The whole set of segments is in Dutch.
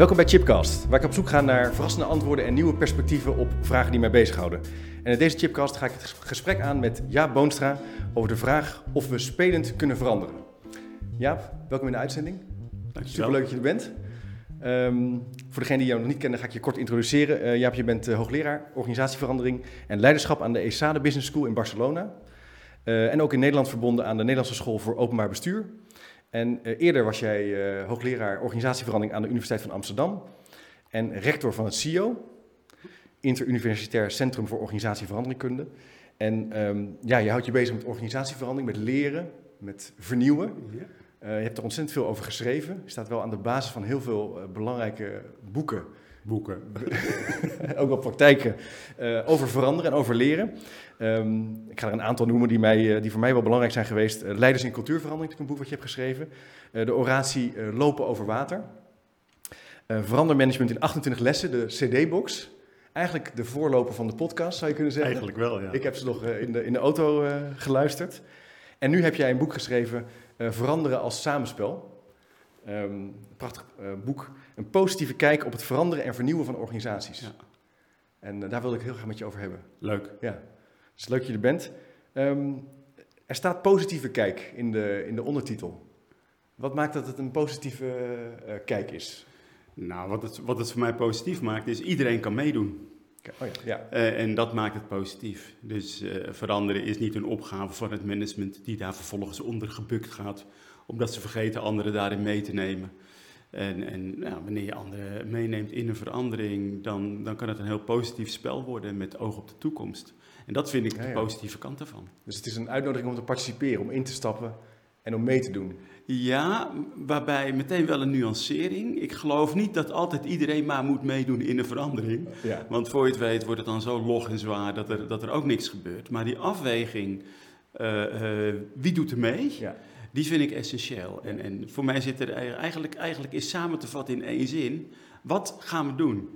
Welkom bij Chipcast, waar ik op zoek ga naar verrassende antwoorden en nieuwe perspectieven op vragen die mij bezighouden. En in deze Chipcast ga ik het gesprek aan met Jaap Boonstra over de vraag of we spelend kunnen veranderen. Jaap, welkom in de uitzending. Superleuk dat je er bent. Ehm, voor degenen die jou nog niet kennen, ga ik je kort introduceren. Uh, Jaap, je bent uh, hoogleraar organisatieverandering en leiderschap aan de ESADE Business School in Barcelona. Uh, en ook in Nederland verbonden aan de Nederlandse School voor Openbaar Bestuur. En eerder was jij hoogleraar organisatieverandering aan de Universiteit van Amsterdam. En rector van het CIO, Interuniversitair Centrum voor Organisatieveranderingkunde. En um, ja, je houdt je bezig met organisatieverandering, met leren, met vernieuwen. Ja. Uh, je hebt er ontzettend veel over geschreven. Je staat wel aan de basis van heel veel uh, belangrijke boeken. Boeken. ook op praktijken. Uh, over veranderen en over leren. Um, ik ga er een aantal noemen die, mij, die voor mij wel belangrijk zijn geweest. Leiders in cultuurverandering, een boek wat je hebt geschreven. de oratie Lopen over water. verandermanagement in 28 lessen, de CD-box. Eigenlijk de voorloper van de podcast, zou je kunnen zeggen. Eigenlijk wel, ja. Ik heb ze nog in, de, in de auto geluisterd. En nu heb jij een boek geschreven, Veranderen als samenspel. Um, een prachtig boek. Een positieve kijk op het veranderen en vernieuwen van organisaties. Ja. En uh, daar wil ik heel graag met je over hebben. Leuk. Ja, dus leuk dat je er bent. Um, er staat positieve kijk in de, in de ondertitel. Wat maakt dat het een positieve kijk is? Nou, wat het, wat het voor mij positief maakt, is iedereen kan meedoen. Oh ja, ja. Uh, en dat maakt het positief. Dus uh, veranderen is niet een opgave van het management die daar vervolgens onder gebukt gaat, omdat ze vergeten anderen daarin mee te nemen. En, en nou, wanneer je anderen meeneemt in een verandering, dan, dan kan het een heel positief spel worden met oog op de toekomst. En dat vind ik ja, de positieve kant ervan. Dus het is een uitnodiging om te participeren, om in te stappen en om mee te doen. Ja, waarbij meteen wel een nuancering. Ik geloof niet dat altijd iedereen maar moet meedoen in een verandering. Ja. Want voor je het weet wordt het dan zo log en zwaar dat er, dat er ook niks gebeurt. Maar die afweging, uh, uh, wie doet er mee, ja. Die vind ik essentieel. En, en voor mij zit er eigenlijk, eigenlijk is samen te vatten in één zin. Wat gaan we doen?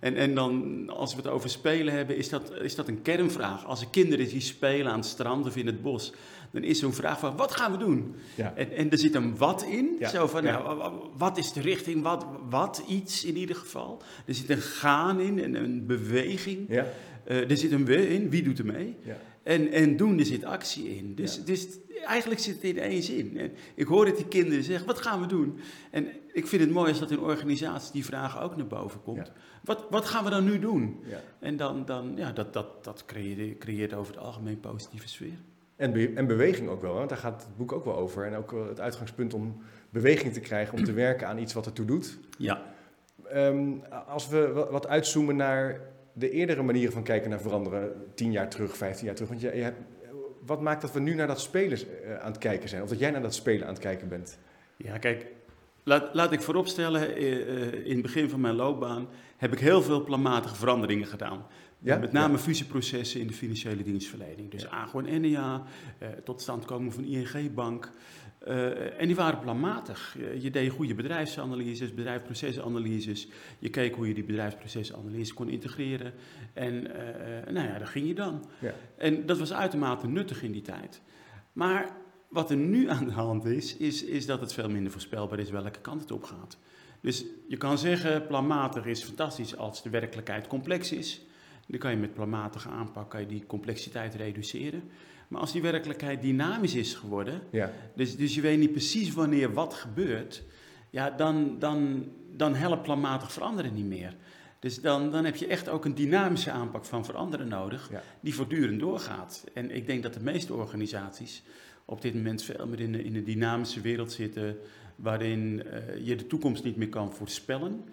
En, en dan, als we het over spelen hebben, is dat, is dat een kernvraag. Als er kinderen die spelen aan het strand of in het bos, dan is zo'n vraag van, wat gaan we doen? Ja. En, en er zit een wat in, ja. zo van, nou, wat is de richting, wat, wat iets in ieder geval. Er zit een gaan in, en een beweging. Ja. Uh, er zit een we in, wie doet er mee? Ja. En, en doen, er zit actie in. Dus, dus eigenlijk zit het in één zin. En ik hoor het die kinderen zeggen, wat gaan we doen? En ik vind het mooi als dat in organisaties die vraag ook naar boven komt. Ja. Wat, wat gaan we dan nu doen? Ja. En dan, dan ja, dat, dat, dat creëert, creëert over het algemeen positieve sfeer. En, be en beweging ook wel, want daar gaat het boek ook wel over. En ook het uitgangspunt om beweging te krijgen, om te werken aan iets wat ertoe doet. Ja. Um, als we wat uitzoomen naar de eerdere manieren van kijken naar veranderen, tien jaar terug, vijftien jaar terug. Want je, je hebt, wat maakt dat we nu naar dat spelen uh, aan het kijken zijn? Of dat jij naar dat spelen aan het kijken bent? Ja, kijk, laat, laat ik vooropstellen, uh, uh, in het begin van mijn loopbaan heb ik heel veel planmatige veranderingen gedaan. Ja? Met name ja. fusieprocessen in de financiële dienstverlening. Dus ja. Agro en NEA, tot stand komen van ING-bank. Uh, en die waren planmatig. Je, deed goede bedrijfsanalyses, bedrijfsprocesanalyses. Je keek hoe je die bedrijfsprocesanalyse kon integreren. En uh, nou ja, daar ging je dan. Ja. En dat was uitermate nuttig in die tijd. Maar wat er nu aan de hand is, is, is dat het veel minder voorspelbaar is welke kant het op gaat. Dus je kan zeggen, planmatig is fantastisch als de werkelijkheid complex is. Dan kan je met planmatige aanpak kan je die complexiteit reduceren. Maar als die werkelijkheid dynamisch is geworden, ja. dus, dus je weet niet precies wanneer wat gebeurt, ja, dan, dan, dan helpt planmatig veranderen niet meer. Dus dan, dan heb je echt ook een dynamische aanpak van veranderen nodig, ja. die voortdurend doorgaat. En ik denk dat de meeste organisaties op dit moment veel meer in, in een dynamische wereld zitten, waarin uh, je de toekomst niet meer kan voorspellen.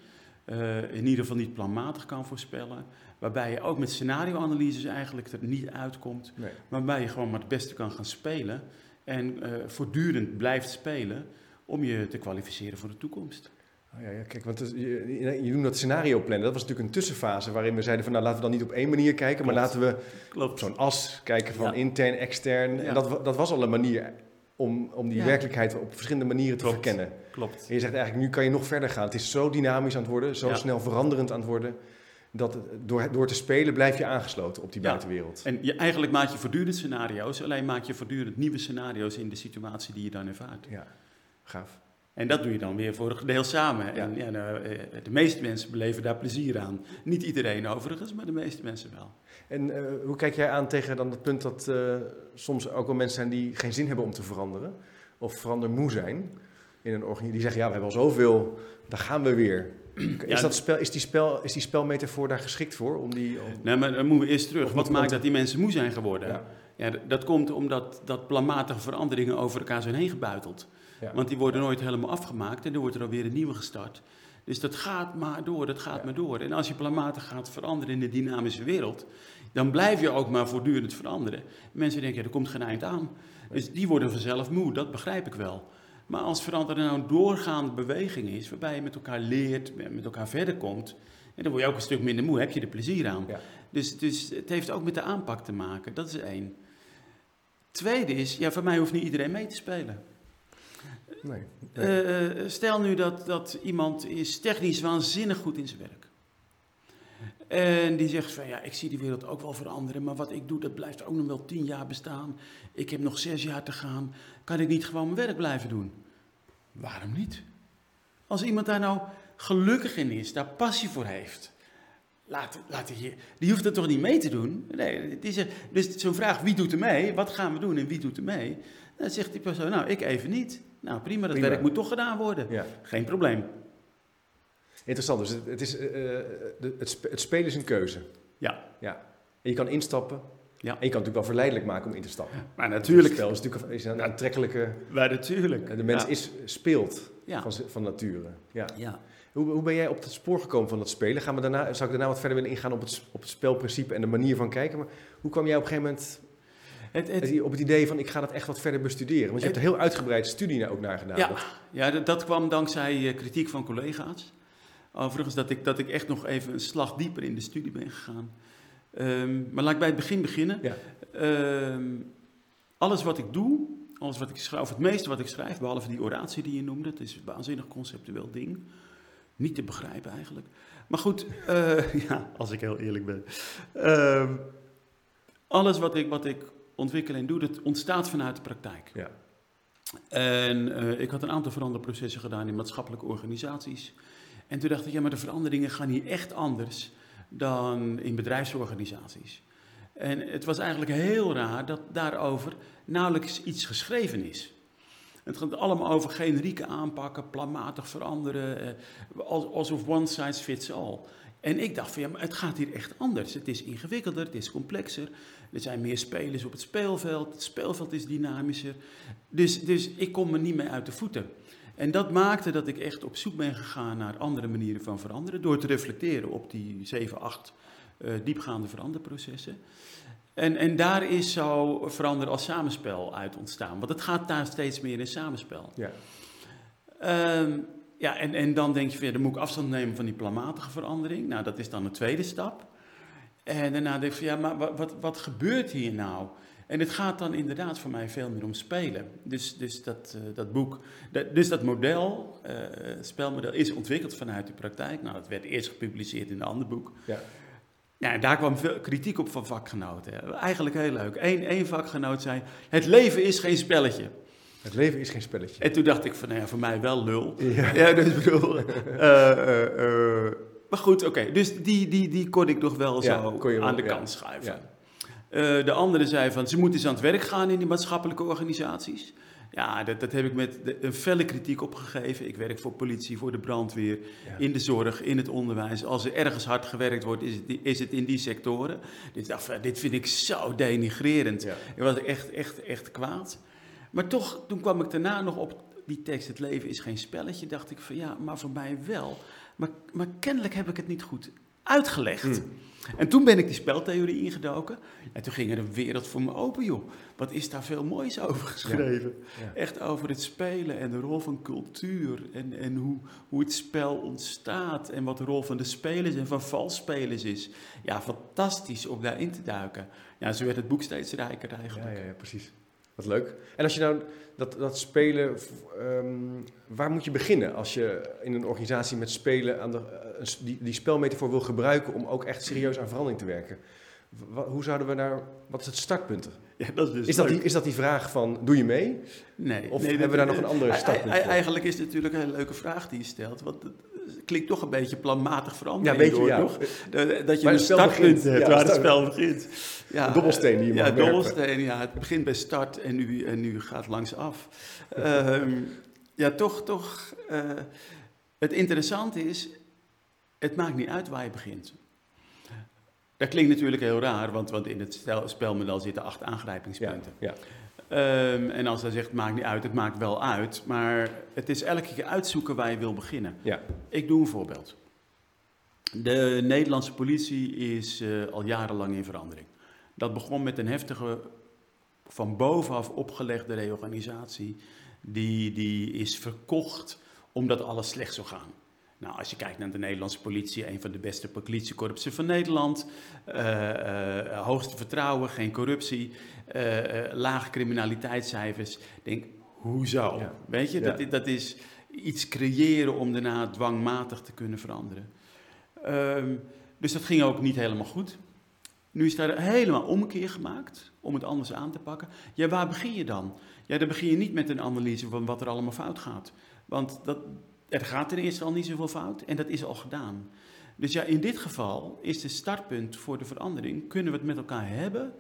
Uh, in ieder geval niet planmatig kan voorspellen. Waarbij je ook met scenarioanalyses eigenlijk er niet uitkomt. Nee. Waarbij je gewoon maar het beste kan gaan spelen. En uh, voortdurend blijft spelen om je te kwalificeren voor de toekomst. Oh ja, ja, kijk, want dus, je, je noemt dat scenario plannen. Dat was natuurlijk een tussenfase waarin we zeiden van nou laten we dan niet op één manier kijken, Klopt. maar laten we op zo'n as kijken van ja. intern, extern. Ja. En dat, dat was al een manier om, om die werkelijkheid op verschillende manieren te Klopt. verkennen. Klopt. En je zegt eigenlijk nu kan je nog verder gaan. Het is zo dynamisch aan het worden, zo snel veranderend aan het worden dat door, door te spelen blijf je aangesloten op die ja. buitenwereld. En je, eigenlijk maak je voortdurend scenario's, alleen maak je voortdurend nieuwe scenario's in de situatie die je dan ervaart. Ja, gaaf. En dat doe je dan weer voor een deel samen. En ja, nou, de meeste mensen beleven daar plezier aan. Niet iedereen overigens, maar de meeste mensen wel. En uh, hoe kijk jij aan tegen dan het punt dat uh, soms ook wel mensen zijn die geen zin hebben om te veranderen? Of verandermoe zijn in een organisatie? Die zeggen, ja, we hebben al zoveel, daar gaan we weer. Is, dat spel, is, die spel, is die spelmetafoor daar geschikt voor? Om die, om... Nee, maar dan moeten we eerst terug. Wat maakt dat die mensen moe zijn geworden? Ja. ja dat komt omdat dat planmatige veranderingen over elkaar zijn heen gebuiteld. Ja. Want die worden nooit helemaal afgemaakt en dan wordt er alweer een nieuwe gestart. Dus dat gaat maar door, dat gaat maar door. En als je planmatig gaat veranderen in de dynamische wereld, dan blijf je ook maar voortdurend veranderen. Mensen denken, ja, er komt geen eind aan. Dus die worden vanzelf moe, dat begrijp ik wel. Maar als veranderen nou een doorgaande beweging is, waarbij je met elkaar leert, met elkaar verder komt, en dan word je ook een stuk minder moe, heb je er plezier aan. Dus, dus het heeft ook met de aanpak te maken, dat is één. Tweede is, ja, voor mij hoeft niet iedereen mee te spelen. Nee, uh, stel nu dat, dat iemand is technisch waanzinnig goed in zijn werk. En die zegt van ja, ik zie die wereld ook wel veranderen, maar wat ik doe, dat blijft ook nog wel tien jaar bestaan. Ik heb nog zes jaar te gaan. Kan ik niet gewoon mijn werk blijven doen? Waarom niet? Als iemand daar nou gelukkig in is, daar passie voor heeft, laat, laat die, die hoeft er toch niet mee te doen? Nee, die zegt, dus zo'n vraag, wie doet er mee? Wat gaan we doen en wie doet er mee? Dan zegt die persoon, nou, ik even niet. Nou, prima, dat werk moet toch gedaan worden. Ja. Geen probleem. Interessant, dus het, is, uh, het, het spelen is een keuze. Ja. ja. En je kan instappen. Ja. En je kan het natuurlijk wel verleidelijk maken om in te stappen. Maar natuurlijk. Het spel is natuurlijk is een aantrekkelijke... Maar natuurlijk. De mens is, speelt van, van nature. Ja. ja. Hoe, hoe ben jij op het spoor gekomen van dat spelen? Gaan we daarna, zou ik daarna wat verder willen ingaan op het, op het spelprincipe en de manier van kijken. Maar hoe kwam jij op een gegeven moment het, het, op het idee van ik ga dat echt wat verder bestuderen? Want je hebt er heel uitgebreid studie ook naar gedaan. Ja, ja dat, dat kwam dankzij eh, kritiek van collega's. Overigens dat ik, dat ik echt nog even een slag dieper in de studie ben gegaan. Um, maar laat ik bij het begin beginnen. Ja. Um, alles wat ik doe, alles wat ik schrijf, of het meeste wat ik schrijf, behalve die oratie die je noemde, dat is een waanzinnig conceptueel ding. Niet te begrijpen eigenlijk. Maar goed, uh, ja, als ik heel eerlijk ben. Uh, alles wat ik, wat ik ontwikkel en doe, dat ontstaat vanuit de praktijk. Ja. En uh, ik had een aantal veranderprocessen gedaan in maatschappelijke organisaties. En toen dacht ik, ja, maar de veranderingen gaan hier echt anders dan in bedrijfsorganisaties. En het was eigenlijk heel raar dat daarover nauwelijks iets geschreven is. Het gaat allemaal over generieke aanpakken, planmatig veranderen, eh, alsof one size fits all. En ik dacht van ja, maar het gaat hier echt anders. Het is ingewikkelder, het is complexer. Er zijn meer spelers op het speelveld, het speelveld is dynamischer. Dus, dus ik kom me niet meer uit de voeten. En dat maakte dat ik echt op zoek ben gegaan naar andere manieren van veranderen. Door te reflecteren op die 7, 8 uh, diepgaande veranderprocessen. En, en daar is zo veranderen als samenspel uit ontstaan. Want het gaat daar steeds meer in samenspel. Ja. Um, ja, en, en dan denk je weer, dan moet ik afstand nemen van die planmatige verandering. Nou, dat is dan een tweede stap. En daarna denk je, ja, maar wat, wat, wat gebeurt hier nou? En het gaat dan inderdaad voor mij veel meer om spelen. Dus, dus dat, uh, dat boek, dat, dus dat model, uh, spelmodel, is ontwikkeld vanuit de praktijk. Nou, dat werd eerst gepubliceerd in een ander boek. Ja. Ja, daar kwam veel kritiek op van vakgenoten. Eigenlijk heel leuk. Eén, één vakgenoot zei, het leven is geen spelletje. Het leven is geen spelletje. En toen dacht ik van, nou ja, voor mij wel lul. Ja, ja dus bedoel... uh, maar goed, oké. Dus die, die, die kon ik nog wel zo aan de kant schuiven. Uh, de andere zei van, ze moeten eens aan het werk gaan in die maatschappelijke organisaties. Ja, dat, dat heb ik met een felle kritiek opgegeven. Ik werk voor politie, voor de brandweer, in de zorg, in het onderwijs. Als er ergens hard gewerkt wordt, is het, is het in die sectoren. Dit, dit vind ik zo denigrerend. Ja. Ik was echt, echt, echt kwaad. Maar toch, toen kwam ik daarna nog op die tekst, het leven is geen spelletje, dacht ik van ja, maar voor mij wel. Maar, maar kennelijk heb ik het niet goed uitgelegd. Hmm. En toen ben ik die speltheorie ingedoken. En toen ging er een wereld voor me open, joh. Wat is daar veel moois over geschreven. Echt over het spelen en de rol van cultuur. En, en hoe, hoe het spel ontstaat. En wat de rol van de spelers en van valsspelers is. Ja, fantastisch om daarin te duiken. Ja, zo werd het boek steeds rijker eigenlijk. Ja, ja, ja precies. Wat leuk. En als je nou dat, dat spelen, ehm, waar moet je beginnen als je in een organisatie met spelen aan de, uh, die, die spelmetafoor wil gebruiken om ook echt serieus aan verandering te werken? Hoe zouden we daar, wat is het startpunt? Ja, dat is, dus is, dat die, is dat die vraag van, doe je mee? Nee. Of nee, hebben we daar nog een andere startpunt voor? Eigenlijk is het natuurlijk een hele leuke vraag die je stelt. Want het klinkt toch een beetje planmatig veranderen. Ja, weet je, ja. toch? Dat je een startpunt hebt waar het spel begint. Ja, een dobbelsteen die je Ja, dobbelsteen, ja. Het begint bij start en nu, en nu gaat langs af. um, ja, toch, toch... Uh, het interessante is, het maakt niet uit waar je begint. Dat klinkt natuurlijk heel raar, want, want in het spelmodel zitten acht aangrijpingspunten. Ja, um, en als hij zegt, maakt niet uit, het maakt wel uit. Maar het is elke keer uitzoeken waar je wil beginnen. Ja. Ik doe een voorbeeld. De Nederlandse politie is uh, al jarenlang in verandering. Dat begon met een heftige, van bovenaf opgelegde reorganisatie. Die, die is verkocht omdat alles slecht zou gaan. Nou, als je kijkt naar de Nederlandse politie, een van de beste politiekorpsen van Nederland. Uh, uh, hoogste vertrouwen, geen corruptie, uh, lage criminaliteitscijfers. Denk, hoezo? Ja. Weet je, ja. dat, dat is iets creëren om daarna dwangmatig te kunnen veranderen. Um, dus dat ging ook niet helemaal goed. Nu is daar helemaal omkeer gemaakt om het anders aan te pakken. Ja, waar begin je dan? Ja, dan begin je niet met een analyse van wat er allemaal fout gaat. Want dat, er gaat ten eerste al niet zoveel fout en dat is al gedaan. Dus ja, in dit geval is de startpunt voor de verandering. Kunnen we het met elkaar hebben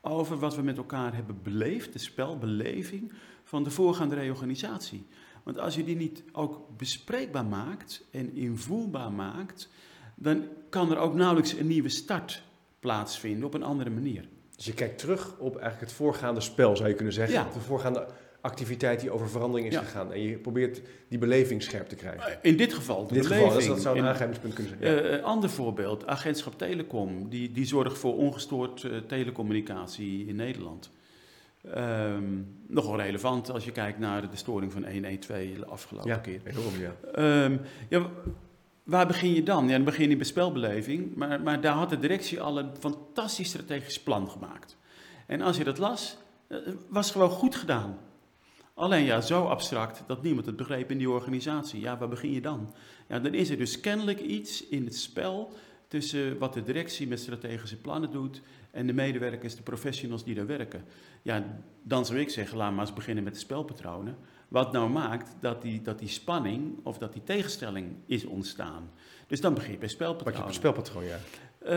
over wat we met elkaar hebben beleefd, de spelbeleving van de voorgaande reorganisatie. Want als je die niet ook bespreekbaar maakt en invoelbaar maakt, dan kan er ook nauwelijks een nieuwe start plaatsvinden op een andere manier. Dus je kijkt terug op eigenlijk het voorgaande spel, zou je kunnen zeggen. Ja. De voorgaande activiteit die over verandering is gegaan. En je probeert die beleving scherp te krijgen. In dit geval, de In dit beleving. geval, dat zou een aangrijpingspunt kunnen zijn. Ja. Uh, ander voorbeeld, Agentschap Telecom. Die, die zorgt voor ongestoord uh, telecommunicatie in Nederland. Um, nogal relevant als je kijkt naar de storing van 112 de afgelopen ja, keer. Enorm, ja. Um, ja, waar begin je dan? Ja, dan begin je bij spelbeleving. Maar, maar daar had de directie al een fantastisch strategisch plan gemaakt. En als je dat las, was gewoon goed gedaan. Alleen ja, zo abstract dat niemand het begreep in die organisatie. Ja, waar begin je dan? Ja, dan is er dus kennelijk iets in het spel tussen wat de directie met strategische plannen doet en de medewerkers, de professionals die daar werken. Ja, dan zou ik zeggen, laat maar eens beginnen met de spelpatronen. Wat nou maakt dat die, dat die spanning of dat die tegenstelling is ontstaan. Dus dan begin je bij spelpatronen. Pak je spelpatroon, ja. Uh,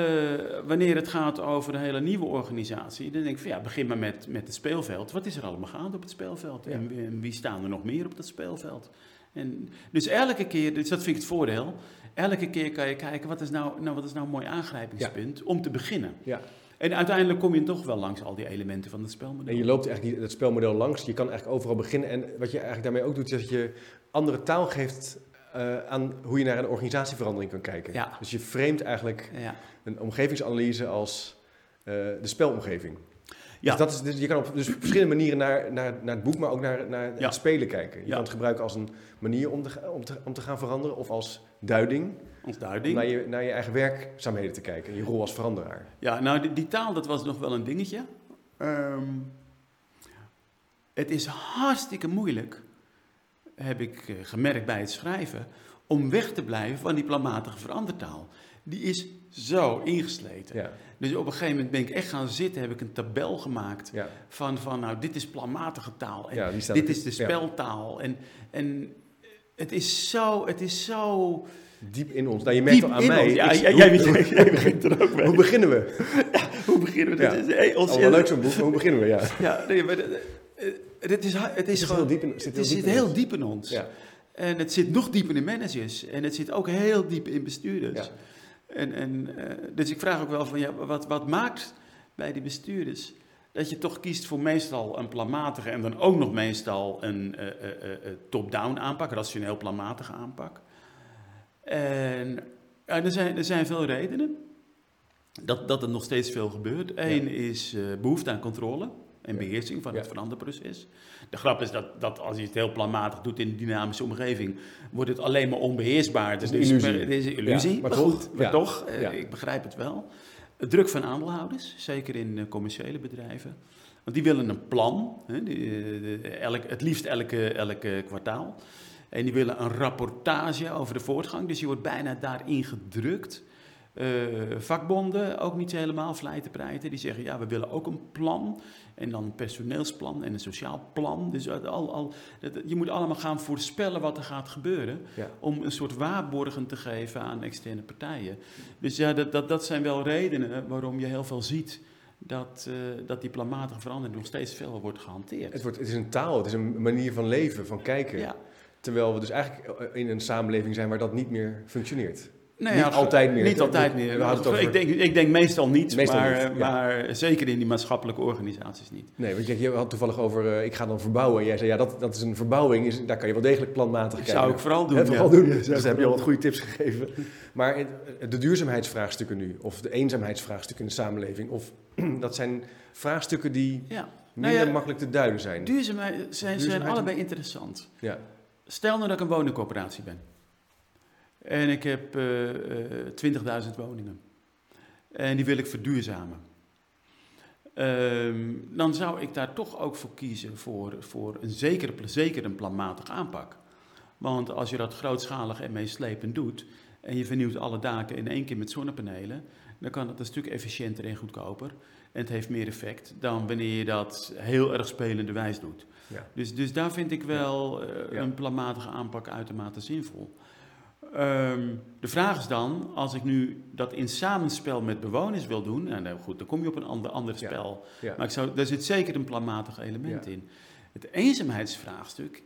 wanneer het gaat over een hele nieuwe organisatie, dan denk ik van ja, begin maar met, met het speelveld. Wat is er allemaal gaande op het speelveld? Ja. En, en, wie staan er nog meer op dat speelveld? En, dus elke keer, dus dat vind ik het voordeel, elke keer kan je kijken wat is nou, nou, wat is nou een mooi aangrijpingspunt ja. om te beginnen. Ja. En uiteindelijk kom je toch wel langs al die elementen van het spelmodel. En je loopt eigenlijk het spelmodel langs, je kan eigenlijk overal beginnen. En wat je eigenlijk daarmee ook doet, is dat je andere taal geeft uh, aan hoe je naar een organisatieverandering kan kijken. Ja. Dus je framet eigenlijk ja. een omgevingsanalyse als uh, de spelomgeving. Ja. Dus, dat is, dus je kan op dus verschillende manieren naar, naar, naar het boek, maar ook naar, naar Ja. het spelen kijken. Je Ja. kan het gebruiken als een manier om te, om, te, om te gaan veranderen of als duiding, om duiding. naar je, naar je eigen werkzaamheden te kijken en je rol als veranderaar. Ja, nou, die, die taal, dat was nog wel een dingetje. Ehm, het is hartstikke moeilijk, heb ik eh, gemerkt bij het schrijven, om weg te blijven van die planmatige verandertaal. Die is zo ingesleten. Ja. Dus op een gegeven moment ben ik echt gaan zitten, heb ik een tabel gemaakt Ja. van, van nou, dit is planmatige taal en Ja, dit is de speltaal. En, en het is zo, het is zo Diep in ons. Nou, je merkt al aan mij. ons. Ja, ik- jij, hoe- jij, jij, jij begint er ook mee. Hoe beginnen we? Hoe beginnen we? Dit is, hey, ons, leuk zo'n boek, hoe beginnen we? Ja. Ja, nee, maar het, is, het is zit gewoon... heel diep in- zit heel diep in heel ons. diep in ons. Ja. En het zit nog dieper in managers. En het zit ook heel diep in bestuurders. Ja. En, en, eh, dus ik vraag ook wel van, ja, wat, wat maakt bij die bestuurders dat je toch kiest voor meestal een planmatige en dan ook nog meestal een eh, eh, top-down aanpak, rationeel planmatige aanpak. En er, zijn, er zijn veel redenen dat, dat er nog steeds veel gebeurt. Eén is eh, behoefte aan controle en beheersing van het veranderproces. De grap is dat, dat als je het heel planmatig doet in een dynamische omgeving, wordt het alleen maar onbeheersbaar. is Dus een het illusie. het is een illusie, maar goed, maar toch, eh, ik begrijp het wel. Druk van aandeelhouders, zeker in eh, commerciële bedrijven. Want die willen een plan, hè, die, eh, elk, het liefst elke, elke kwartaal. En die willen een rapportage over de voortgang. Dus je wordt bijna daarin gedrukt. Uh, vakbonden ook niet helemaal vlijten Die zeggen ja, we willen ook een plan. En dan een personeelsplan en een sociaal plan. Dus al, al, je moet allemaal gaan voorspellen wat er gaat gebeuren. Om een soort waarborgen te geven aan externe partijen. Dus ja, dat, dat, dat zijn wel redenen waarom je heel veel ziet dat, uh, dat die planmatige verandering nog steeds veel wordt gehanteerd. Het, wordt, het is een taal, het is een manier van leven, van kijken. Ja. Terwijl we dus eigenlijk in een samenleving zijn waar dat niet meer functioneert. Nee, niet altijd meer. Niet altijd meer. over... ik, denk, ik denk meestal niet, meestal maar, niet, maar zeker in die maatschappelijke organisaties niet. Nee, want je had toevallig over, uh, ik ga dan verbouwen. En jij zei, ja, dat, dat is een verbouwing, is, daar kan je wel degelijk planmatig kijken. Zou ik vooral doen. Ja, vooral doen. Dus daar heb je al wat goede tips gegeven. Maar de duurzaamheidsvraagstukken nu, of de eenzaamheidsvraagstukken in de samenleving, of dat zijn vraagstukken die ja. minder nou makkelijk te duiden zijn. Duurzaamheid zijn, zijn allebei interessant. Ja. Stel nou dat ik een woningcoöperatie ben. En ik heb uh, uh, 20.000 woningen. En die wil ik verduurzamen. Um, dan zou ik daar toch ook voor kiezen voor, voor een zekere, zeker een planmatig aanpak. Want als je dat grootschalig en meeslepend doet en je vernieuwt alle daken in één keer met zonnepanelen, dan kan het een stuk efficiënter en goedkoper. En het heeft meer effect dan wanneer je dat heel erg spelende wijs doet. Ja. Dus, dus daar vind ik wel uh, een planmatige aanpak uitermate zinvol. Um, de vraag is dan, als ik nu dat in samenspel met bewoners wil doen, en nou goed, dan kom je op een ander, ander spel. Ja, Maar ik zou, daar zit zeker een planmatig element in. Het eenzaamheidsvraagstuk,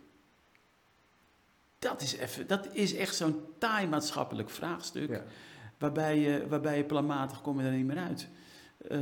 dat is, even, dat is echt zo'n taai maatschappelijk vraagstuk, waarbij, je, waarbij je planmatig kom je er niet meer uit. Uh,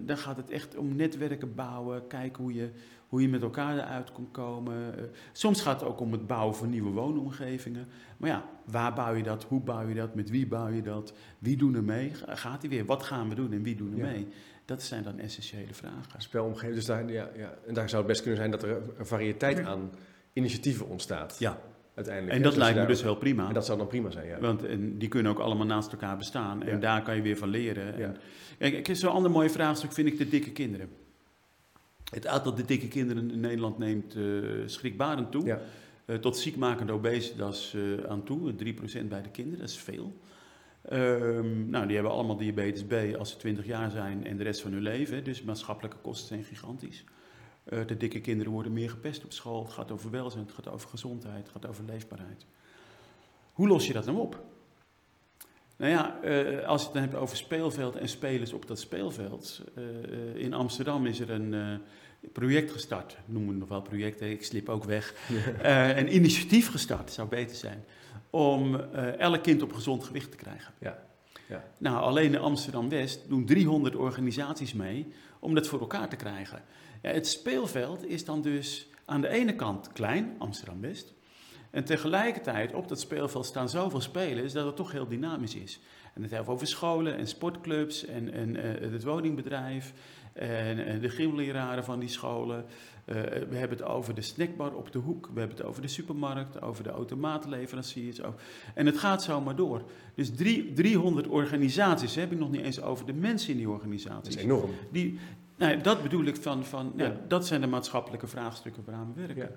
dan gaat het echt om netwerken bouwen, kijken hoe je, hoe je met elkaar eruit kon komen. Uh, soms gaat het ook om het bouwen van nieuwe woonomgevingen. Maar ja, waar bouw je dat? Hoe bouw je dat? Met wie bouw je dat? Wie doen er mee? Gaat hij weer? Wat gaan we doen en wie doen er mee? Dat zijn dan essentiële vragen. Spelomgeving, dus daar, ja, ja. En daar zou het best kunnen zijn dat er een variëteit aan initiatieven ontstaat. Ja, uiteindelijk. En dat lijkt me dus wel prima. En dat zou dan prima zijn, ja. Want en die kunnen ook allemaal naast elkaar bestaan. En daar kan je weer van leren. Ja. En, zo'n ander mooi vraagstuk vind ik de dikke kinderen. Het aantal de dikke kinderen in Nederland neemt uh, schrikbarend toe. Ja. Uh, tot ziekmakende obesitas uh, aan toe, 3% bij de kinderen, dat is veel. Um, nou, die hebben allemaal diabetes B als ze 20 jaar zijn en de rest van hun leven. Dus maatschappelijke kosten zijn gigantisch. Uh, de dikke kinderen worden meer gepest op school. Het gaat over welzijn, het gaat over gezondheid, het gaat over leefbaarheid. Hoe los je dat dan op? Nou ja, uh, als je het dan hebt over speelveld en spelers op dat speelveld. Uh, in Amsterdam is er een project gestart. Noemen we nog wel projecten, ik slip ook weg. een initiatief gestart, zou beter zijn. Om elk kind op gezond gewicht te krijgen. Ja. Ja. Nou, alleen in Amsterdam-West doen 300 organisaties mee om dat voor elkaar te krijgen. Ja, het speelveld is dan dus aan de ene kant klein, Amsterdam-West. En tegelijkertijd op dat speelveld staan zoveel spelers dat het toch heel dynamisch is. En het heeft over scholen en sportclubs en, en uh, het woningbedrijf en, en, de gymleraren van die scholen. Uh, we hebben het over de snackbar op de hoek. We hebben het over de supermarkt, over de automatenleveranciers. En het gaat zomaar door. Dus drie, 300 organisaties, heb ik nog niet eens over de mensen in die organisaties. Dat is enorm. Die, nou, dat bedoel ik van, van ja. dat zijn de maatschappelijke vraagstukken waaraan we werken. Ja.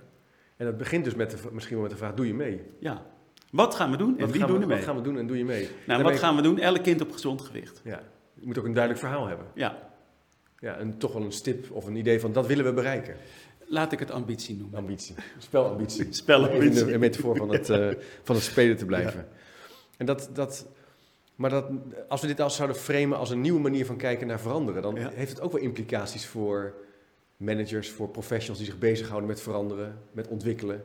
En dat begint dus met de, misschien wel met de vraag, doe je mee? Ja. Wat gaan we doen en wie doen er mee? Wat gaan we doen en doe je mee? Nou, wat gaan we doen? Elk kind op gezond gewicht. Ja. Je moet ook een duidelijk verhaal hebben. Ja. Ja, en toch wel een stip of een idee van, dat willen we bereiken. Laat ik het ambitie noemen. Ambitie. Spelambitie. Spelambitie. Een metafoor van het, uh, van het spelen te blijven. Ja. En dat, dat, maar dat, als we dit als zouden framen als een nieuwe manier van kijken naar veranderen, dan heeft het ook wel implicaties voor managers, voor professionals die zich bezighouden met veranderen, met ontwikkelen.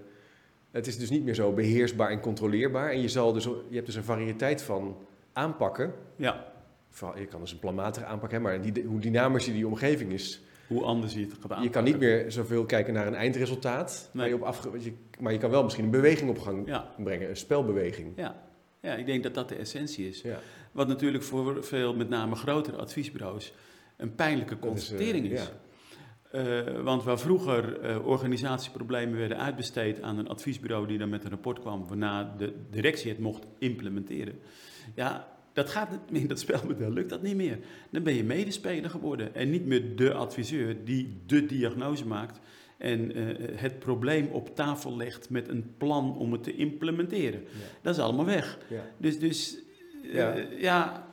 Het is dus niet meer zo beheersbaar en controleerbaar. En je, zal dus, je hebt dus een variëteit van aanpakken. Ja. Je kan dus een planmatige aanpak hebben, maar die, hoe dynamischer die omgeving is. Hoe anders je het gaat aanpakken. Je kan niet meer zoveel kijken naar een eindresultaat, nee. maar, je op afge, maar je kan wel misschien een beweging op gang brengen, een spelbeweging. Ja. Ja, ik denk dat dat de essentie is. Ja. Wat natuurlijk voor veel, met name grotere adviesbureaus, een pijnlijke eh, constatering is. is. Uh, want waar vroeger uh, organisatieproblemen werden uitbesteed aan een adviesbureau die dan met een rapport kwam waarna de directie het mocht implementeren. Ja, dat gaat niet in dat spelmodel, lukt dat niet meer. Dan ben je medespeler geworden en niet meer de adviseur die de diagnose maakt en uh, het probleem op tafel legt met een plan om het te implementeren. Ja. Dat is allemaal weg. Ja. Dus, dus ja. ja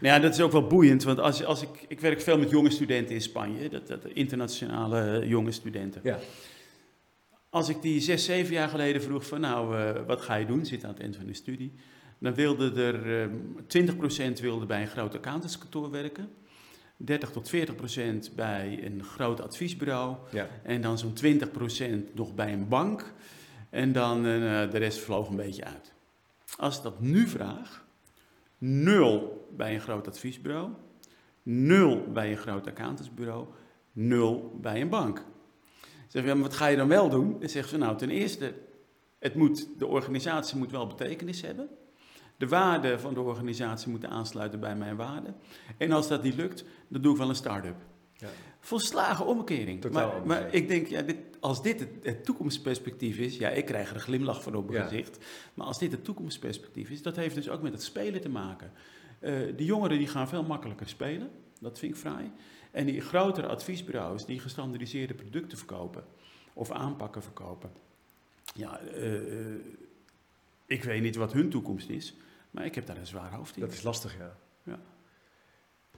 Nou ja, dat is ook wel boeiend, want als, als ik, ik werk veel met jonge studenten in Spanje, dat, dat internationale jonge studenten. Ja. Als ik die zes, zeven jaar geleden vroeg van nou, uh, wat ga je doen, zit aan het eind van de studie, dan wilde er uh, 20% wilde bij een groot accountantskantoor werken. 30 tot 40 procent bij een groot adviesbureau. Ja. En dan zo'n 20 procent nog bij een bank. En dan uh, de rest vloog een beetje uit. Als ik dat nu vraag, nul bij een groot adviesbureau, nul bij een groot accountantsbureau, nul bij een bank. Zeg je, wat ga je dan wel doen? Dan zeggen ze, nou, ten eerste, het moet, de organisatie moet wel betekenis hebben. De waarden van de organisatie moeten aansluiten bij mijn waarden. En als dat niet lukt, dan doe ik wel een start-up. Ja. Volslagen omkering. Totaal Maar, maar ik denk, ja, dit, als dit het, het toekomstperspectief is, ja, ik krijg er een glimlach van op mijn Ja. gezicht. Maar als dit het toekomstperspectief is, dat heeft dus ook met het spelen te maken. Eh die jongeren die gaan veel makkelijker spelen, dat vind ik fraai. En die grotere adviesbureaus die gestandardiseerde producten verkopen of aanpakken verkopen. Ja, eh, eh, ik weet niet wat hun toekomst is, maar ik heb daar een zwaar hoofd in. Dat is lastig, ja. Ja.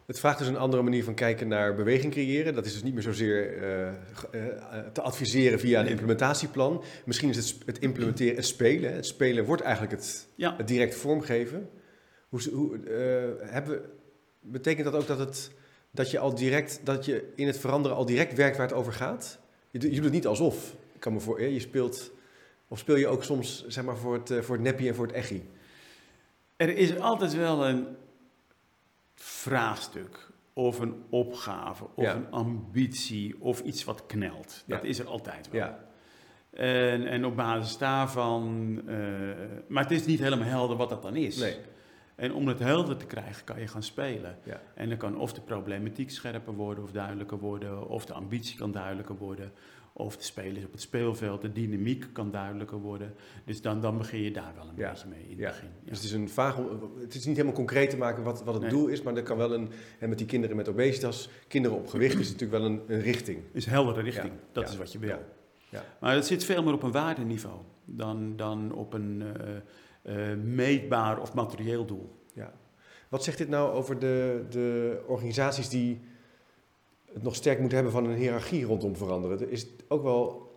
Het vraagt dus een andere manier van kijken naar beweging creëren. Dat is dus niet meer zozeer eh, eh, te adviseren via een implementatieplan. Misschien is het, het implementeren, het spelen. Het spelen wordt eigenlijk het, Ja. het direct vormgeven. Hoe, hoe, eh, hebben, betekent dat ook dat, het, dat je al direct, dat je in het veranderen al direct werkt waar het over gaat? Je, doet- je doet het niet alsof. Ik kan me voor, je speelt, of speel je ook soms zeg maar, voor, het, voor het neppie en voor het echi? Er is altijd wel een vraagstuk of een opgave of Ja. een ambitie of iets wat knelt. Dat Ja. is er altijd wel. Ja, En, en op basis daarvan, eh, maar het is niet helemaal helder wat dat dan is. nee. En om het helder te krijgen kan je gaan spelen. Ja. En dan kan of de problematiek scherper worden of duidelijker worden, of de ambitie kan duidelijker worden, of de spelers op het speelveld, de dynamiek kan duidelijker worden. Dus dan, dan begin je daar wel een Ja. beetje mee in Ja. het begin. Ja. Dus het is een vaag, het is niet helemaal concreet te maken wat, wat het Nee. doel is, maar er kan wel een, en met die kinderen met obesitas, kinderen op gewicht, is natuurlijk wel een, een richting. is een heldere richting. Ja, Dat ja, is wat je wil. ja, ja. Maar het zit veel meer op een waardeniveau dan, dan op een eh, eh, meetbaar of materieel doel. Ja. Wat zegt dit nou over de, de organisaties die het nog sterk moeten hebben van een hiërarchie rondom veranderen? Er is ook wel,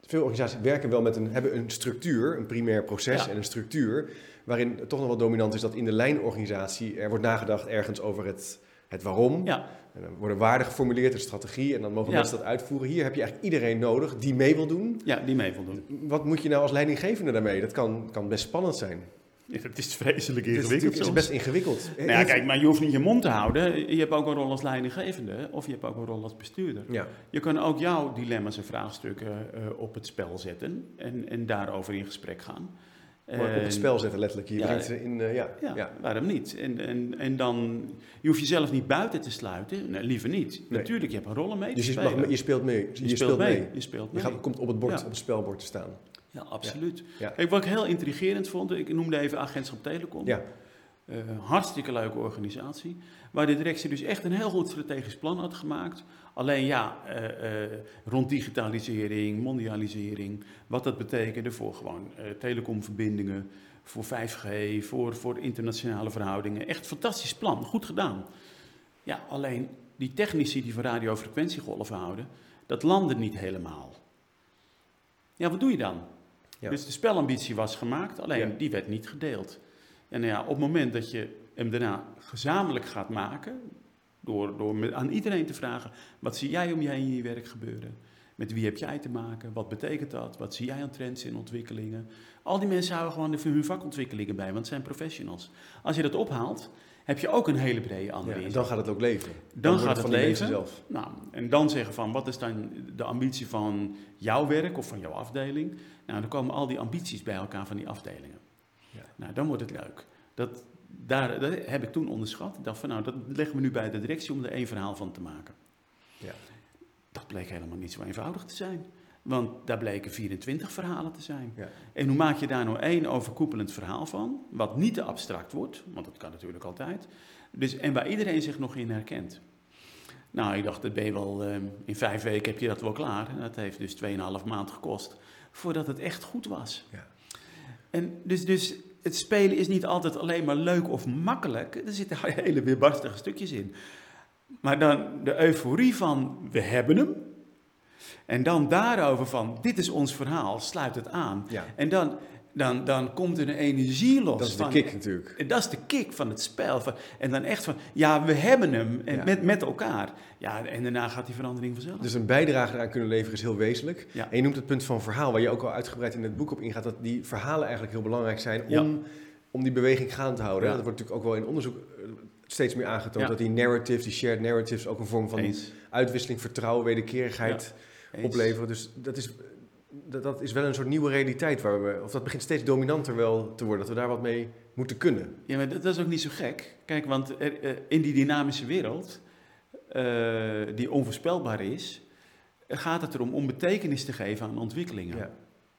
veel organisaties werken wel met een, hebben een structuur, een primair proces Ja. en een structuur, waarin het toch nog wel dominant is dat in de lijnorganisatie er wordt nagedacht ergens over het, het waarom. Ja, En dan worden waarden geformuleerd, een strategie, en dan mogen Ja. mensen dat uitvoeren. Hier heb je eigenlijk iedereen nodig die mee wil doen. ja die mee wil doen. Wat moet je nou als leidinggevende daarmee? Dat kan, kan best spannend zijn. Het is vreselijk Het is, ingewikkeld het is best ingewikkeld. Nou ja, kijk, maar je hoeft niet je mond te houden. Je hebt ook een rol als leidinggevende of je hebt ook een rol als bestuurder. Ja, Je kan ook jouw dilemma's en vraagstukken eh, op het spel zetten en, en daarover in gesprek gaan. maar op het spel zetten letterlijk. Je ja, brengt ze in, eh, ja, Ja, ja. waarom niet? En, en, en dan, je hoeft jezelf niet buiten te sluiten. Nee, liever niet. Nee. Natuurlijk, je hebt een rol mee Dus je, mag, je speelt mee. je, speelt mee. Je speelt Je mee. gaat, komt op het, bord, op het spelbord te staan. Ja, absoluut. Ja. Kijk, wat ik heel intrigerend vond, ik noemde even Agentschap Telecom. Ja, Eh, hartstikke leuke organisatie. Waar de directie dus echt een heel goed strategisch plan had gemaakt. Alleen ja, eh, eh, rond digitalisering, mondialisering. Wat dat betekende voor gewoon telecomverbindingen. Voor 5G, voor, voor internationale verhoudingen. Echt fantastisch plan, goed gedaan. Ja, alleen die technici die van radiofrequentiegolven houden, dat landde niet helemaal. Ja, wat doe je dan? Ja. Dus de spelambitie was gemaakt, alleen Ja. die werd niet gedeeld. En nou ja, op het moment dat je hem daarna gezamenlijk gaat maken, door, door aan iedereen te vragen, wat zie jij om heen in je werk gebeuren? Met wie heb jij te maken? Wat betekent dat? Wat zie jij aan trends en ontwikkelingen? Al die mensen houden gewoon de- hun vakontwikkelingen bij, want het zijn professionals. Als je dat ophaalt, heb je ook een hele brede ja, analyse. en dan gaat het ook leven. Dan gaat het leven. zelf. Nou, en dan zeggen van, wat is dan de ambitie van jouw werk of van jouw afdeling? Nou, dan komen al die ambities bij elkaar van die afdelingen. Ja. Nou, dan wordt het leuk. Dat, daar, dat heb ik toen onderschat. Ik dacht van, nou, dat leggen we nu bij de directie om er één verhaal van te maken. Ja. Dat bleek helemaal niet zo eenvoudig te zijn. Want daar bleken 24 verhalen te zijn. Ja. En hoe maak je daar nou één overkoepelend verhaal van, wat niet te abstract wordt, want dat kan natuurlijk altijd, dus, en waar iedereen zich nog in herkent. Nou, ik dacht, dat ben je wel, eh, in vijf weken heb je dat wel klaar. En dat heeft dus 2,5 maand gekost, voordat het echt goed was. Ja. En dus, dus het spelen is niet altijd alleen maar leuk of makkelijk. Er zitten hele weerbarstige stukjes in. Maar dan de euforie van we hebben hem. En dan daarover van dit is ons verhaal, sluit het aan. Ja. En dan, dan, dan komt er een energie los. Dat is de kick natuurlijk. Dat is de kick van het spel. Van, en dan echt van, ja, we hebben hem. En Ja. met, met elkaar. Ja, en daarna gaat die verandering vanzelf. Dus een bijdrage eraan kunnen leveren is heel wezenlijk. Ja. En je noemt het punt van verhaal, waar je ook al uitgebreid in het boek op ingaat, dat die verhalen eigenlijk heel belangrijk zijn om, om die beweging gaande te houden. Dat wordt natuurlijk ook wel in onderzoek eh, steeds meer aangetoond, dat die narratives, die shared narratives, ook een vorm van Eens. uitwisseling, vertrouwen, wederkerigheid Eens. opleveren. Dus dat is, dat, dat is wel een soort nieuwe realiteit waar we, of dat begint steeds dominanter wel te worden, dat we daar wat mee moeten kunnen. Ja, maar dat, dat is ook niet zo gek. Kijk, want er, eh, in die dynamische wereld, eh, die onvoorspelbaar is, gaat het erom om betekenis te geven aan ontwikkelingen. Ja,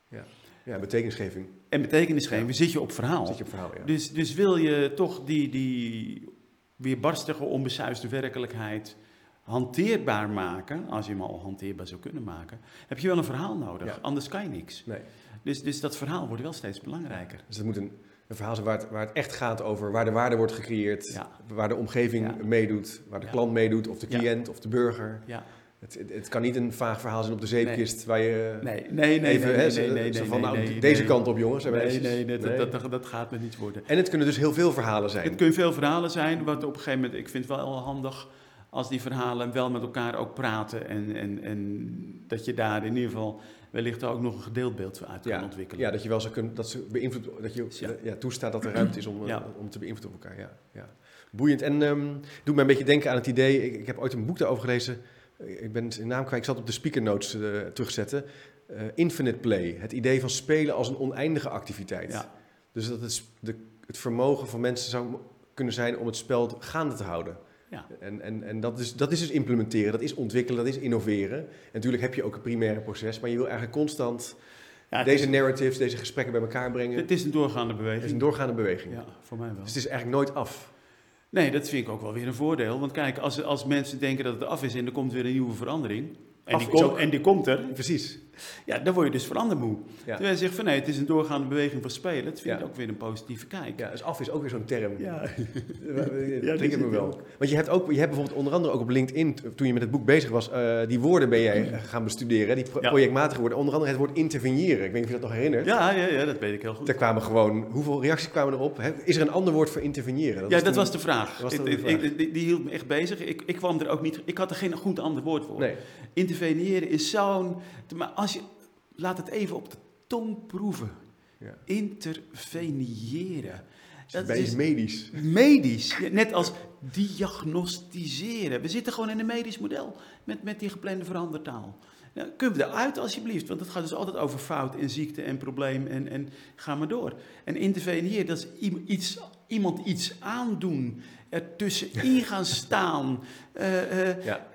ja. ja betekenisgeving. En betekenis geven, Ja. zit je op verhaal. Zit je op verhaal, ja. Dus, dus wil je toch die, die weerbarstige, onbesuisde werkelijkheid hanteerbaar maken, als je hem al hanteerbaar zou kunnen maken, heb je wel een verhaal nodig. Ja. Anders kan je niks. Nee. Dus, dus dat verhaal wordt wel steeds belangrijker. Dus het moet een, een verhaal zijn waar het, waar het echt gaat over waar de waarde wordt gecreëerd, Ja. waar de omgeving Ja. meedoet, waar de klant meedoet, of de cliënt of de burger. Ja. Het, het, het kan niet een vaag verhaal zijn op de zeepkist waar je Nee, nee, nee, even nee, nee, nee, van nou, deze kant op jongens. Nee, nee, dat, Nee. Dat, dat, dat gaat me niet worden. En het kunnen dus heel veel verhalen zijn. Het kunnen veel verhalen zijn, wat op een gegeven moment, ik vind het wel handig als die verhalen wel met elkaar ook praten en, en, en dat je daar in ieder geval wellicht ook nog een gedeeld beeld uit kan ja, ontwikkelen. ja, dat je wel zou kunnen, dat ze beïnvloed, dat je Ja. ja. toestaat dat er ruimte is om, eh, Ja. om te beïnvloeden op elkaar. Ja, ja. Boeiend. En ehm doet mij een beetje denken aan het idee, ik, ik heb ooit een boek daarover gelezen, ik ben zijn naam kwijt, ik zat op de speaker notes eh, terugzetten. Eh, Infinite Play, het idee van spelen als een oneindige activiteit. Ja. Dus dat het, de, het vermogen van mensen zou kunnen zijn om het spel gaande te houden. Ja. En, en, en dat, is, dat is dus implementeren, dat is ontwikkelen, dat is innoveren. En natuurlijk heb je ook een primaire proces, maar je wil eigenlijk constant Ja, het deze is- narratives, deze gesprekken bij elkaar brengen. Het is een doorgaande Het beweging. is een doorgaande beweging. Ja, voor mij wel. Dus het is eigenlijk nooit af. Nee, dat vind ik ook wel weer een voordeel. Want kijk, als, als mensen denken dat het af is en er komt weer een nieuwe verandering. En, Af die, is komt, ook- en die komt er. Precies. Ja, dan word je dus verandermoe. Ja. Terwijl je zegt van nee, het is een doorgaande beweging van spelen. Dat vind ik Ja. ook weer een positieve kijk. Ja, dus af is ook weer zo'n term. Ja. Dat dat triggert me wel. Want je hebt, ook, je hebt bijvoorbeeld onder andere ook op LinkedIn, toen je met het boek bezig was, eh, die woorden ben jij gaan bestuderen, die projectmatige woorden. Onder andere het woord interveneren. Ik weet niet of je dat nog herinnert. Ja, ja, ja, dat weet ik heel goed. Er kwamen gewoon, hoeveel reacties kwamen erop? Hè? Is er een ander woord voor interveneren? ja, dat toen- was de vraag. was Ik- de ik- vraag. ik- die, die hield me echt bezig. Ik, ik kwam er ook niet. Ik had er geen goed ander woord voor. Nee. Interveneren is zo'n. Maar als je. Laat het even op de tong proeven. Ja. Interveneren. Dat Bij is medisch. medisch. Net als diagnostiseren. We zitten gewoon in een medisch model. Met, met die geplande verandertaal. Nou, kunnen we eruit alsjeblieft? Want het gaat dus altijd over fout en ziekte en probleem en, en ga maar door. En interveneren, dat is iets, iemand iets aandoen. Er tussenin gaan staan. Eh, eh, Ja.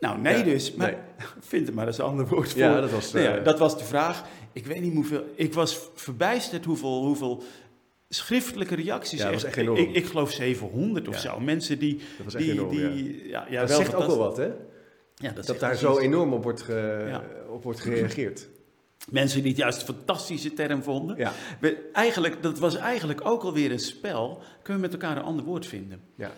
Nou, nee Ja, dus. Maar nee. vind er maar eens een ander woord voor. Ja, dat was, Nou ja, eh, dat was de vraag. Ik weet niet hoeveel... Ik was verbijsterd hoeveel... hoeveel schriftelijke reacties. Ja, dat was echt enorm. Ik, ik geloof 700 of zo. Mensen die... Dat was echt die, enorm, die, ja. ja. Dat wel zegt ook wel wat, hè? Ja, dat, Dat daar zo enorm op wordt, ge- op wordt gereageerd. Mensen die het juist een fantastische term vonden. Ja. We, eigenlijk, dat was eigenlijk ook alweer een spel. Kunnen we met elkaar een ander woord vinden. Ja.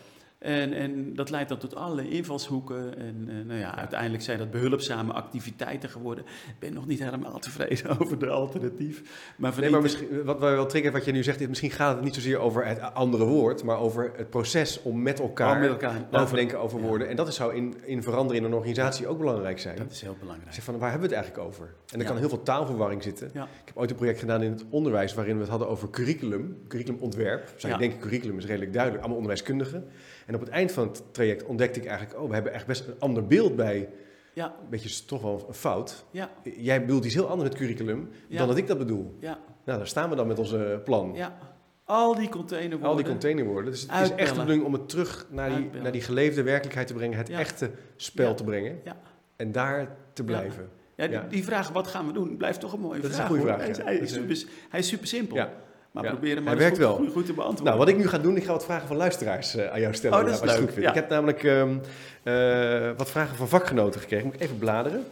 En, en dat leidt dan tot allerlei invalshoeken. En eh, nou ja, uiteindelijk zijn dat behulpzame activiteiten geworden. Ik ben nog niet helemaal tevreden over de alternatief. Maar, Nee, maar misschien, wat wel triggert wat je nu zegt, is misschien gaat het niet zozeer over het andere woord, maar over het proces om met elkaar, Oh, met elkaar na te over- ja. woorden. En dat is- zou in, in veranderen in een organisatie ook belangrijk zijn. Dat is heel belangrijk. Zeg van, waar hebben we het eigenlijk over? En er Ja. kan heel veel taalverwarring zitten. Ja. Ik heb ooit een project gedaan in het onderwijs waarin we het hadden over curriculum, curriculumontwerp. Zou je Ja. denken, curriculum is redelijk duidelijk, allemaal onderwijskundigen. En op het eind van het traject ontdekte ik eigenlijk, oh, we hebben echt best een ander beeld bij. Ja, Een beetje toch wel een fout. ja, Jij bedoelt iets heel anders met curriculum Ja. dan dat ik dat bedoel. ja, Nou, daar staan we dan met onze plan. ja. Al die containerwoorden. Al die containerwoorden. Dus het is echt de bedoeling om het terug naar die, Uitbellen. naar die geleefde werkelijkheid te brengen. Het Ja. echte spel Ja. te brengen. Ja. En daar te blijven. Ja, die, vraag, wat gaan we doen, blijft toch een mooie Dat is een goede vraag, Hij, is, hij, super, hij is super simpel. Ja. Maar Hij maar werkt goed, wel. goed, te beantwoorden. Nou, wat ik nu ga doen, ik ga wat vragen van luisteraars eh, aan jou stellen. Oh, dat is leuk. Ik heb namelijk ehm, eh, wat vragen van vakgenoten gekregen. Moet ik even bladeren?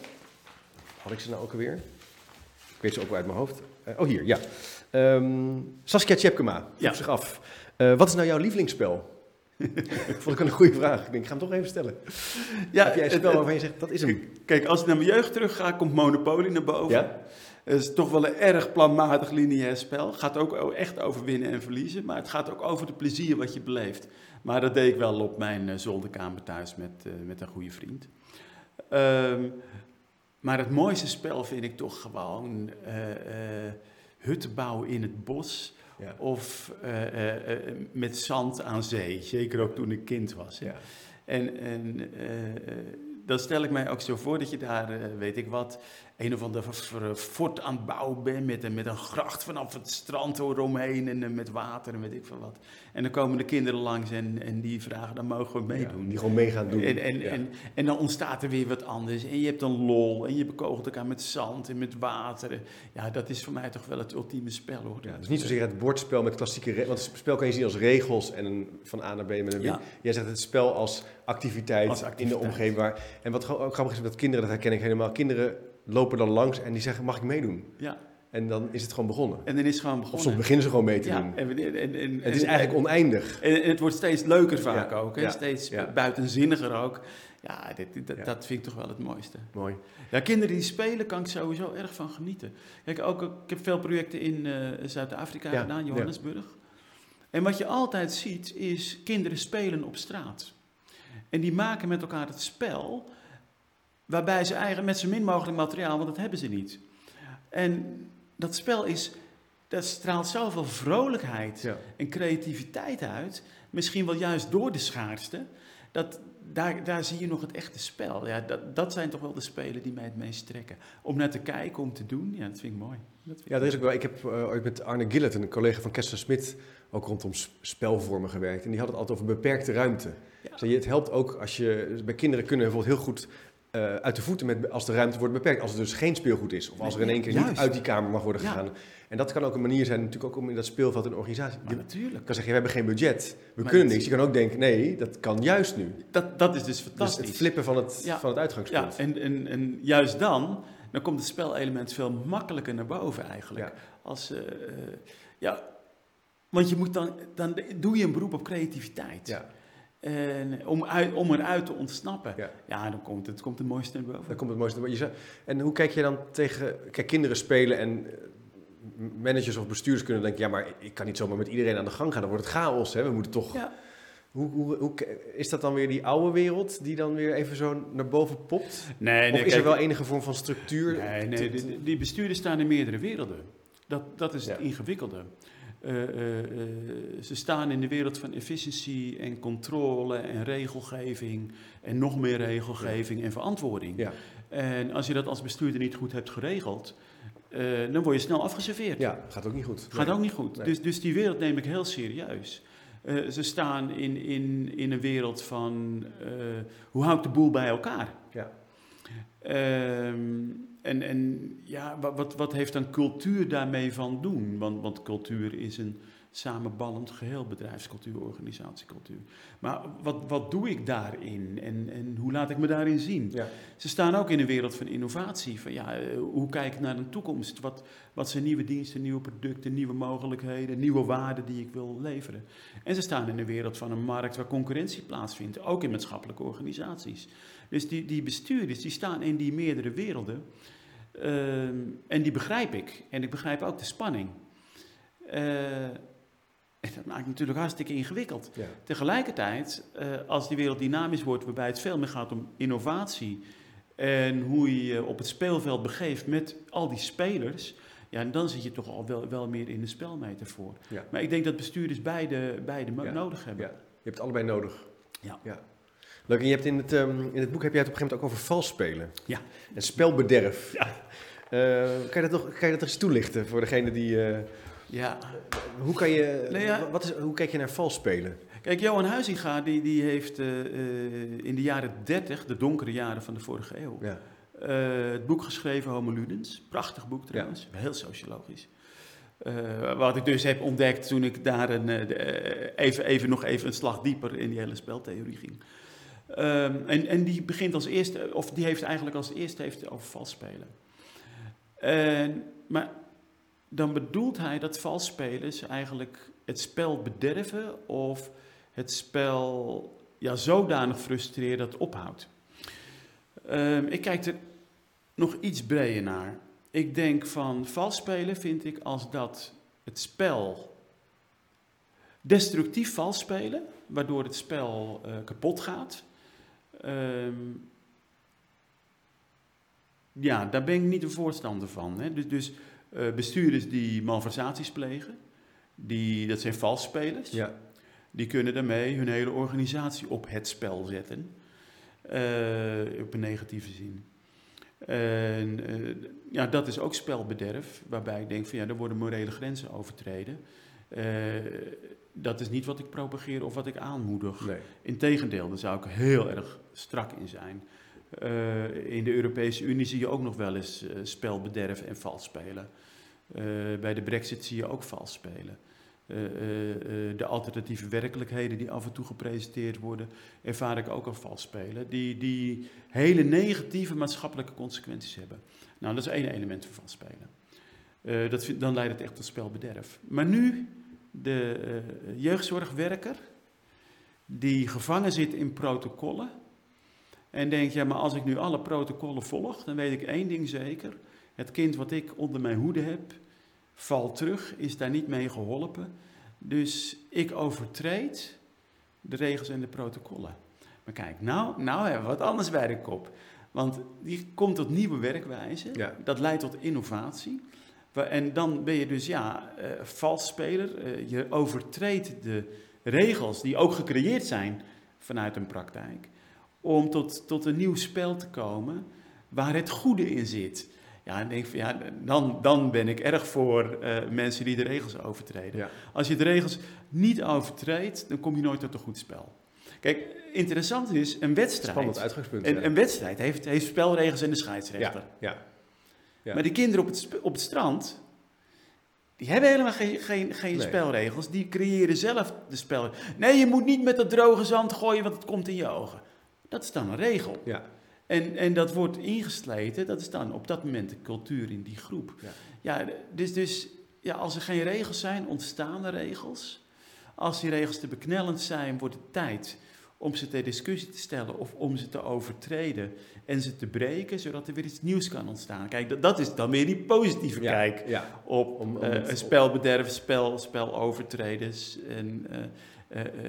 Had ik ze nou ook alweer? Ik weet ze ook wel uit mijn hoofd. Uh, oh, hier, ja. Um, Saskia Tjepkema, ja. zich af. Wat is nou jouw lievelingsspel? Vond ik een goede vraag. Ik denk, ik ga hem toch even stellen. Ja, Heb jij een spel waarvan je zegt, dat is hem? Kijk, als ik naar mijn jeugd terug ga, komt Monopoly naar boven. Ja? Het is toch wel een erg planmatig lineair spel. Het gaat ook echt over winnen en verliezen, maar het gaat ook over het plezier wat je beleeft. Maar dat deed ik wel op mijn uh, zolderkamer thuis met, uh, met een goede vriend. Um, maar het mooiste spel vind ik toch gewoon uh, hutten bouwen in het bos. Ja. Of met zand aan zee. Zeker ook toen ik kind was. Ja. En, en dan stel ik mij ook zo voor dat je daar, weet ik wat, een of ander fort aan het bouwen bent met een, met een gracht vanaf het strand eromheen en eh, met water en weet ik veel wat. En dan komen de kinderen langs en, en die vragen, dan mogen we meedoen. die gewoon mee gaan doen. En, en, en, en, dan ontstaat er weer wat anders. En je hebt een lol en je bekogelt elkaar met zand en met water. Ja, dat is voor mij toch wel het ultieme spel hoor. Ja, dus niet zozeer het bordspel met klassieke regels. Want het spel kan je zien als regels en een, van A naar B met een ja. Jij zegt het spel als activiteit, als activiteit. in de omgeving. Waar, en wat ook grappig is dat kinderen, dat herken ik helemaal. Kinderen lopen dan langs en die zeggen, mag ik meedoen? Ja. En dan is het gewoon begonnen. En dan is het gewoon begonnen. Of soms beginnen ze gewoon mee te ja, doen. En, en, en, het is eigenlijk oneindig. En, het wordt steeds leuker vaak ook. Hè? Steeds buitenzinniger ook. Ja, dit, dat vind ik toch wel het mooiste. Mooi. Ja, kinderen die spelen, kan ik sowieso erg van genieten. Kijk, ook, ik heb veel projecten in uh, Zuid-Afrika gedaan, Johannesburg. En wat je altijd ziet, is kinderen spelen op straat. En die maken met elkaar het spel Waarbij ze eigenlijk met zo min mogelijk materiaal, want dat hebben ze niet. En dat spel is, dat straalt zoveel vrolijkheid en creativiteit uit. Misschien wel juist door de schaarste. Dat, daar, daar zie je nog het echte spel. Ja, dat, dat zijn toch wel de spelen die mij het meest trekken. Om naar te kijken, om te doen, ja, dat vind ik mooi. Vind ja, er is ook wel. Ik heb uh, ooit met Arne Gillet, een collega van Kessler Smit, ook rondom spelvormen gewerkt. En die had het altijd over beperkte ruimte. Ja. Dus het helpt ook als je. Bij kinderen kunnen bijvoorbeeld heel goed uh, uit de voeten met, als de ruimte wordt beperkt. Als er dus geen speelgoed is. Of als er in één keer niet uit die kamer mag worden gegaan. En dat kan ook een manier zijn natuurlijk ook om in dat speelveld een organisatie... Maar natuurlijk. kan zeggen, we hebben geen budget. We kunnen niks. Je kan ook denken, nee, dat kan juist nu. Dat, dat is dus fantastisch. Dus het flippen van het, van het uitgangspunt. Ja, en, en, en juist dan, dan komt het spelelement veel makkelijker naar boven eigenlijk. Als, uh, ja, want je moet dan, dan doe je een beroep op creativiteit. Ja. En om, uit, om eruit te ontsnappen. Ja, ja dan komt het, komt het mooiste naar boven. Dan komt het mooiste naar boven. En hoe kijk je dan tegen... Kijk, kinderen spelen en eh, managers of bestuurders kunnen denken... ja, maar ik kan niet zomaar met iedereen aan de gang gaan. Dan wordt het chaos, hè. We moeten toch... Ja. Hoe, hoe, hoe, is dat dan weer die oude wereld die dan weer even zo naar boven popt? Nee, nee, of is er wel enige vorm van structuur? Nee, nee die, die bestuurders staan in meerdere werelden. Dat, dat is het ingewikkelde. Uh, uh, ze staan in de wereld van efficiëntie en controle en regelgeving en nog meer regelgeving en verantwoording. Ja. En als je dat als bestuurder niet goed hebt geregeld, dan word je snel afgeserveerd. Ja, gaat ook niet goed. Gaat ook niet goed. Dus, dus die wereld neem ik heel serieus. ze staan in, in, in een wereld van hoe hou ik de boel bij elkaar? Ja. Ehm, en, en ja, wat, wat heeft dan cultuur daarmee van doen? Want, want cultuur is een samenballend geheel, bedrijfscultuur, organisatiecultuur. Maar wat, wat doe ik daarin en, en hoe laat ik me daarin zien? Ja. Ze staan ook in een wereld van innovatie. Van ja, eh, hoe kijk ik naar de toekomst? Wat, wat zijn nieuwe diensten, nieuwe producten, nieuwe mogelijkheden, nieuwe waarden die ik wil leveren? En ze staan in een wereld van een markt waar concurrentie plaatsvindt, ook in maatschappelijke organisaties. Dus die, die bestuurders die staan in die meerdere werelden. Ehm, en die begrijp ik. En ik begrijp ook de spanning. Uh, en dat maakt het natuurlijk hartstikke ingewikkeld. Tegelijkertijd, uh, als die wereld dynamisch wordt, waarbij het veel meer gaat om innovatie en hoe je je op het speelveld begeeft met al die spelers, ja, dan zit je toch al wel, wel meer in de spelmetafoor. Ja. Maar ik denk dat bestuurders beide, beide nodig hebben. Ja. Je hebt allebei nodig. Ja. ja. Leuk, en je hebt in het, um, in het boek heb jij het op een gegeven moment ook over vals spelen. Ja. En spelbederf. Ja. Uh, kan, je dat nog, kan je dat eens toelichten voor degene die... Uh, ja. Hoe, kan je, nee, ja. wat is, hoe kijk je naar vals spelen? Kijk, Johan Huizinga die, die heeft uh, in de jaren 30, de donkere jaren van de vorige eeuw, ja. het boek geschreven Homo Ludens. Prachtig boek trouwens, ja. heel sociologisch. wat ik dus heb ontdekt toen ik daar een, even, even, nog even een slag dieper in die hele speltheorie ging. Um, en, en die begint als eerste, of die heeft eigenlijk als eerste heeft over vals spelen. En, maar dan bedoelt hij dat valspelers eigenlijk het spel bederven of het spel ja, zodanig frustreren dat het ophoudt. Ehm, ik kijk er nog iets breder naar. Ik denk van vals spelen vind ik als dat het spel destructief vals spelen, waardoor het spel uh, kapot gaat. Ehm, ja, daar ben ik niet een voorstander van. Hè. Dus, dus uh, bestuurders die malversaties plegen, die, dat zijn valsspelers. Ja. Die kunnen daarmee hun hele organisatie op het spel zetten. Uh, op een negatieve zin. En uh, ja, dat is ook spelbederf, waarbij ik denk van ja, er worden morele grenzen overtreden. Dat is niet wat ik propageer of wat ik aanmoedig. Nee. Integendeel, daar zou ik heel erg strak in zijn. Uh, in de Europese Unie zie je ook nog wel eens spelbederf en vals spelen. bij de Brexit zie je ook vals spelen. Uh, uh, de alternatieve werkelijkheden die af en toe gepresenteerd worden, ervaar ik ook al vals spelen. Die, die hele negatieve maatschappelijke consequenties hebben. Nou, dat is één element van vals spelen. dat dan leidt het echt tot spelbederf. Maar nu de jeugdzorgwerker die gevangen zit in protocollen en denkt, ja, maar als ik nu alle protocollen volg, dan weet ik één ding zeker. Het kind wat ik onder mijn hoede heb, valt terug, is daar niet mee geholpen. Dus ik overtreed de regels en de protocollen. Maar kijk, nou, nou hebben we wat anders bij de kop. Want die komt tot nieuwe werkwijzen. Dat leidt tot innovatie. En dan ben je dus, ja, uh, vals speler. Uh, je overtreedt de regels die ook gecreëerd zijn vanuit een praktijk. Om tot, tot een nieuw spel te komen waar het goede in zit. Ja, denk van, ja, dan, dan ben ik erg voor uh, mensen die de regels overtreden. Als je de regels niet overtreedt, dan kom je nooit tot een goed spel. Kijk, interessant is, een wedstrijd... Spannend uitgangspunt. Een, een wedstrijd heeft, heeft spelregels en de scheidsrechter. Ja, ja. Maar die kinderen op het, op het strand, die hebben helemaal geen, geen, geen spelregels. Die creëren zelf de spel. Nee, je moet niet met dat droge zand gooien, want het komt in je ogen. Dat is dan een regel. Ja. En, en dat wordt ingesleten, dat is dan op dat moment de cultuur in die groep. Ja, ja dus, dus ja, als er geen regels zijn, ontstaan er regels. Als die regels te beknellend zijn, wordt het tijd om ze ter discussie te stellen of om ze te overtreden en ze te breken, zodat er weer iets nieuws kan ontstaan. Kijk, dat, dat is dan weer die positieve kijk op om, om uh, spelbederf, spel, spelovertreders en uh,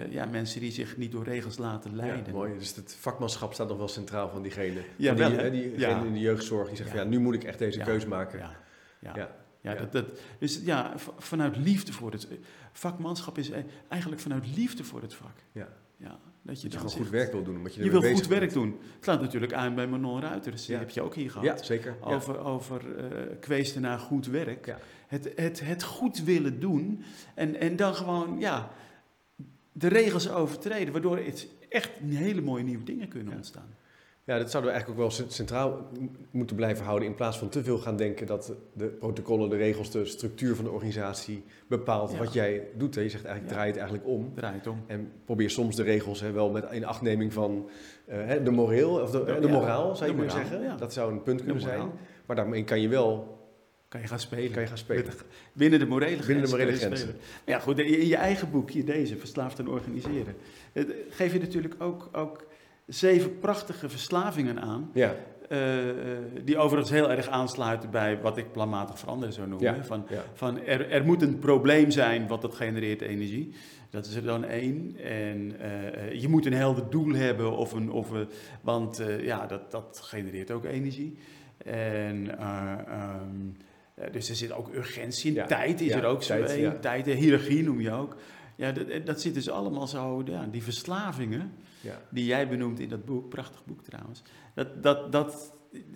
ja, mensen die zich niet door regels laten leiden. Ja, mooi. Dus het vakmanschap staat nog wel centraal van diegene. Ja, die, wel, die, diegene in de jeugdzorg die zegt van ja, nu moet ik echt deze keus maken. Ja, ja. ja. Dat, dat, dus ja, vanuit liefde voor het vakmanschap is eigenlijk vanuit liefde voor het vak. Ja. Ja, dat je, dat je gewoon goed werk wil doen. Omdat je, je wil goed werk doen. Het slaat natuurlijk aan bij Manon Ruiters. Die heb je ook hier gehad. Ja, zeker. Over, over uh, kweesten naar goed werk. Het, het, het goed willen doen. En, en dan gewoon, ja, de regels overtreden, waardoor het echt hele mooie nieuwe dingen kunnen ontstaan. Ja, dat zouden we eigenlijk ook wel centraal moeten blijven houden. In plaats van te veel gaan denken dat de protocollen, de regels, de structuur van de organisatie bepaalt wat jij doet. Je zegt eigenlijk, draai het eigenlijk om. Draai het om. En probeer soms de regels hè, wel met in achtneming van uh, de moreel, of de, de moraal zou je kunnen zeggen. Dat zou een punt kunnen zijn. Maar daarmee kan je wel kan je gaan spelen. Kan je gaan spelen. binnen de morele grenzen. Binnen de morele grenzen. Ja, goed, in je eigen boekje, deze, Verslaafd en Organiseren, geef je natuurlijk ook, ook zeven prachtige verslavingen aan. Ja. Uh, die overigens heel erg aansluiten bij wat ik planmatig veranderen zou noemen. Ja, van, ja. van er, er moet een probleem zijn wat dat genereert energie. Dat is er dan één. En uh, je moet een helder doel hebben, of een, of een, want uh, ja, dat, dat genereert ook energie. En um, dus er zit ook urgentie in. Tijd is er ook zo tijd, ja. Tijd, de hiërarchie noem je ook. Ja, dat, dat zit dus allemaal zo, ja, die verslavingen, die jij benoemt in dat boek, prachtig boek trouwens, dat, dat, dat,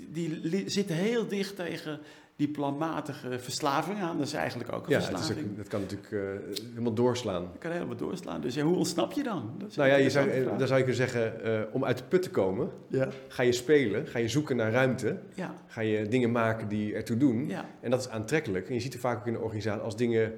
die zitten heel dicht tegen die planmatige verslaving aan. Dat is eigenlijk ook een ja, verslaving. Ja, dat kan natuurlijk uh, helemaal doorslaan. Dat kan helemaal doorslaan. Dus ja, hoe ontsnap je dan? nou ja, je zou, dan zou je kunnen zeggen, uh, om uit de put te komen, ja. ga je spelen, ga je zoeken naar ruimte, ja. ga je dingen maken die ertoe doen. Ja. En dat is aantrekkelijk. En je ziet er vaak ook in de organisatie, als dingen,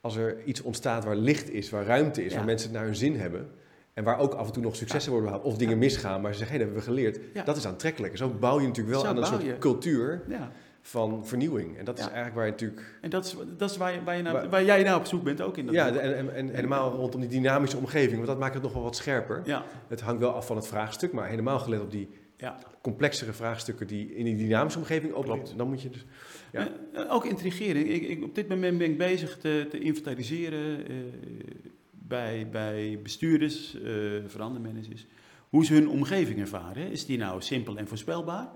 als er iets ontstaat waar licht is, waar ruimte is, waar mensen het naar hun zin hebben, en waar ook af en toe nog successen worden behaald. Of dingen misgaan, maar ze zeggen, hé, dat hebben we geleerd. Dat is aantrekkelijk. En zo bouw je natuurlijk wel zo aan een soort je. cultuur. Ja van vernieuwing. En dat is eigenlijk waar je natuurlijk... En dat is, dat is waar, je, waar, je nou, waar, jij nou op zoek bent ook in dat Ja, en, en, en, helemaal rondom die dynamische omgeving, want dat maakt het nog wel wat scherper. Ja. Het hangt wel af van het vraagstuk, maar helemaal gelet op die ja. complexere vraagstukken die in die dynamische omgeving ook... Dan moet je dus... Ja. Uh, ook intrigerend. Ik, ik, op dit moment ben ik bezig te, te inventariseren uh, bij, bij bestuurders, uh, verandermanagers, hoe ze hun omgeving ervaren. Is die nou simpel en voorspelbaar?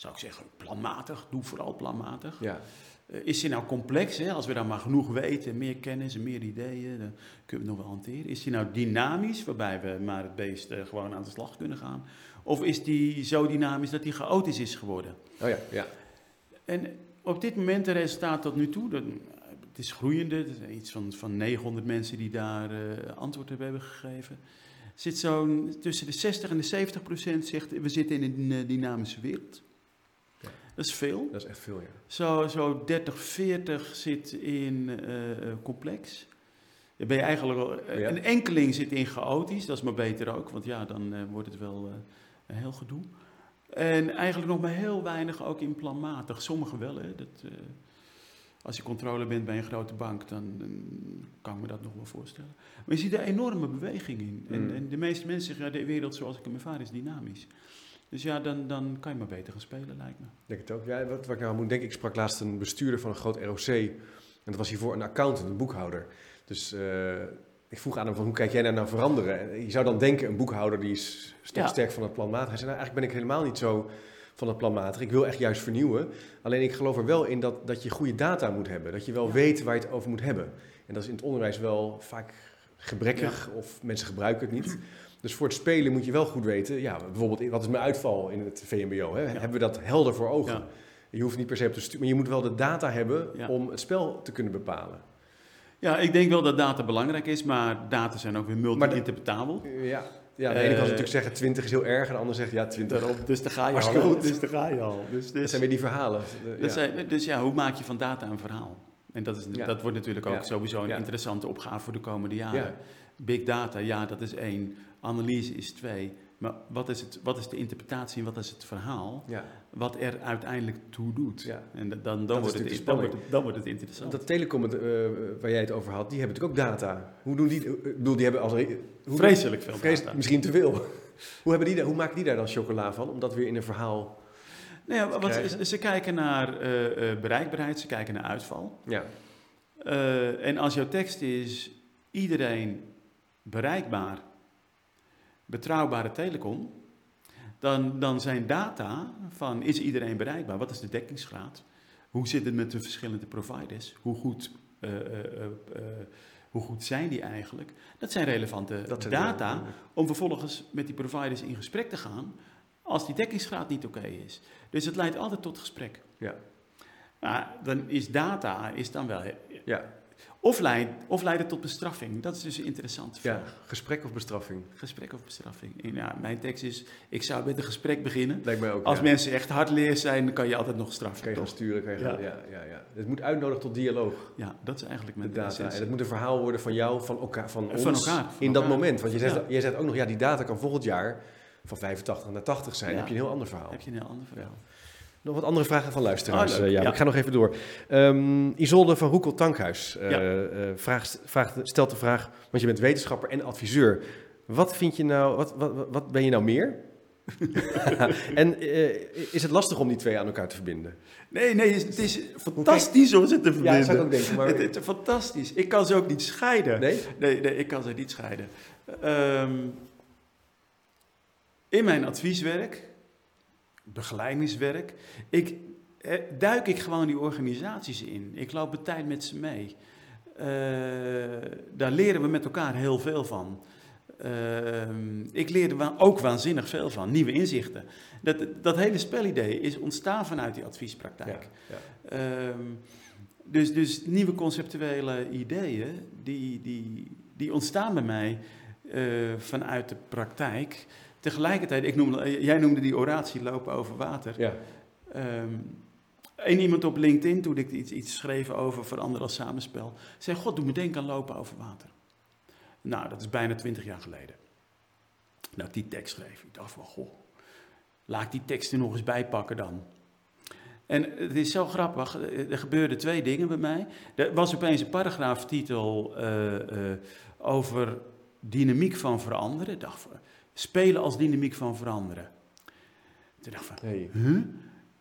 Zou ik zeggen, planmatig, doe vooral planmatig. Ja. is die nou complex? Hè? Als we dan maar genoeg weten, meer kennis en meer ideeën, dan kunnen we het nog wel hanteren. Is die nou dynamisch, waarbij we maar het beest gewoon aan de slag kunnen gaan? Of is die zo dynamisch dat die chaotisch is geworden? Oh ja, ja. En op dit moment, de resultaat tot nu toe, dat, het is groeiende. Iets van, van 900 mensen die daar uh, antwoord op hebben gegeven. Zit zo'n tussen de 60 en de 70 procent zegt, we zitten in een dynamische wereld. Dat is veel. Dat is echt veel, ja. Zo, zo 30, 40 zit in uh, complex. Dan ben je eigenlijk Ja. Een enkeling zit in chaotisch, dat is maar beter ook, want ja, dan wordt het wel een heel gedoe. En eigenlijk nog maar heel weinig ook in planmatig. Sommigen wel, hè. Dat, als je controle bent bij een grote bank, dan, dan, kan ik me dat nog wel voorstellen. Maar je ziet er enorme beweging in. En, Mm. en de meeste mensen zeggen, ja, de wereld zoals ik hem ervaar is dynamisch. Dus ja, dan, dan kan je maar beter gaan spelen, lijkt me. Ik denk het ook. Ja, wat, wat ik nou moet denken, ik sprak laatst een bestuurder van een groot ROC. En dat was hiervoor een accountant, een boekhouder. Dus uh, ik vroeg aan hem van hoe kijk jij daar nou veranderen? En je zou dan denken, een boekhouder die is ja. van het planmatig. Hij zei, nou, eigenlijk ben ik helemaal niet zo van het planmatig. Ik wil echt juist vernieuwen. Alleen ik geloof er wel in dat, dat je goede data moet hebben. Dat je wel ja. weet waar je het over moet hebben. En dat is in het onderwijs wel vaak gebrekkig ja. of mensen gebruiken het niet. Dus voor het spelen moet je wel goed weten, ja, bijvoorbeeld wat is mijn uitval in het VMBO? Hè? Hebben we dat helder voor ogen? Je hoeft niet per se op te sturen, maar je moet wel de data hebben om het spel te kunnen bepalen. Ja, ik denk wel dat data belangrijk is, maar data zijn ook weer multi-interpretabel. Ja, ja, de ene kan natuurlijk zeggen 20 is heel erg, en de ander zegt ja 20. Daarop, dus daar ga je al. goed. Dus daar ga je al. Dus, dus, dat zijn weer die verhalen. De. Zijn, dus ja, hoe maak je van data een verhaal? En dat, is, dat wordt natuurlijk ook sowieso een interessante opgave voor de komende jaren. Ja. Big data, ja, dat is één. Analyse is twee. Maar wat is, het, wat is de interpretatie en wat is het verhaal? Ja. Wat er uiteindelijk toe doet. Ja. En da- dan, dan, Dat wordt het, dan, wordt het, dan wordt het interessant. Dat telecom eh, waar jij het over had, die hebben natuurlijk ook data. Hoe doen die? Ik bedoel, die hebben als hoe Vreselijk veel Vrees- data. Misschien te veel. hoe, hebben die, hoe maken die daar dan chocola van? Om dat weer in een verhaal. Nou ja, wat, krijgen. ze, ze kijken naar eh, eh, bereikbaarheid, ze kijken naar uitval. Ja. Eh, en als jouw tekst is iedereen bereikbaar, betrouwbare telecom, dan, dan zijn data van is iedereen bereikbaar? Wat is de dekkingsgraad? Hoe zit het met de verschillende providers? Hoe goed, eh, eh, eh, hoe goed zijn die eigenlijk? Dat zijn relevante Dat zijn data om vervolgens met die providers in gesprek te gaan als die dekkingsgraad niet oké is. Dus het leidt altijd tot gesprek. Ja. Nou, dan is data is dan wel Ja. Of leidt, of leidt het tot bestraffing? Dat is dus een interessante ja. Gesprek of bestraffing? Gesprek of bestraffing? En ja, mijn tekst is, ik zou met een gesprek beginnen. Lijkt mij ook. Als ja. mensen echt hardleer zijn, dan kan je altijd nog straffen. Kan je gaan sturen, kan je Ja. gaan, ja. Ja, ja, Het moet uitnodigen tot dialoog, Ja, dat is eigenlijk de met data. En het moet een verhaal worden van jou, van elkaar, van Van ons. elkaar, van in dat moment. Want je zegt, jij zegt ook nog, ja, die data kan volgend jaar van 85 naar 80 zijn. Dan heb je een heel ander verhaal. Heb je een heel ander verhaal. Nog wat andere vragen van luisteraars. Leuk. Eh, ja, Ja. Ik ga nog even door. Ehm, Isolde van Roekel Tankhuis eh, Ja. eh, vraagt, vraagt, stelt de vraag, want je bent wetenschapper en adviseur. Wat vind je nou, wat, wat, wat- ben je nou meer? en is het lastig om die twee aan elkaar te verbinden? Nee, nee, het is fantastisch om ze te verbinden. Ja, dat zou ik ook denken. Maar... Het, het is fantastisch. Ik kan ze ook niet scheiden. Nee? Nee, nee, ik kan ze niet scheiden. Ehm, in mijn advieswerk, begeleidingswerk, ik, eh, duik ik gewoon die organisaties in. Ik loop de tijd met ze mee. Eh, daar leren we met elkaar heel veel van. Ehm, ik leer er wa- ook waanzinnig veel van, nieuwe inzichten. Dat, dat hele spelidee is ontstaan vanuit die adviespraktijk. Ja, ja. Ehm, dus, dus nieuwe conceptuele ideeën, die, die, die ontstaan bij mij eh, vanuit de praktijk. Tegelijkertijd, ik noemde, jij noemde die oratie lopen over water. Ja. Ehm Eén iemand op LinkedIn, toen ik iets, iets schreef over veranderen als samenspel, zei: God, doe me denken aan lopen over water. Nou, dat is bijna twintig jaar geleden. Nou, ik die tekst schreef. Ik dacht van, goh, laat ik die tekst er nog eens bij pakken dan. En het is zo grappig, er gebeurden twee dingen bij mij. Er was opeens een paragraaftitel uh, uh, over dynamiek van veranderen. Ik dacht, spelen als dynamiek van veranderen. Toen dacht ik, hey. huh?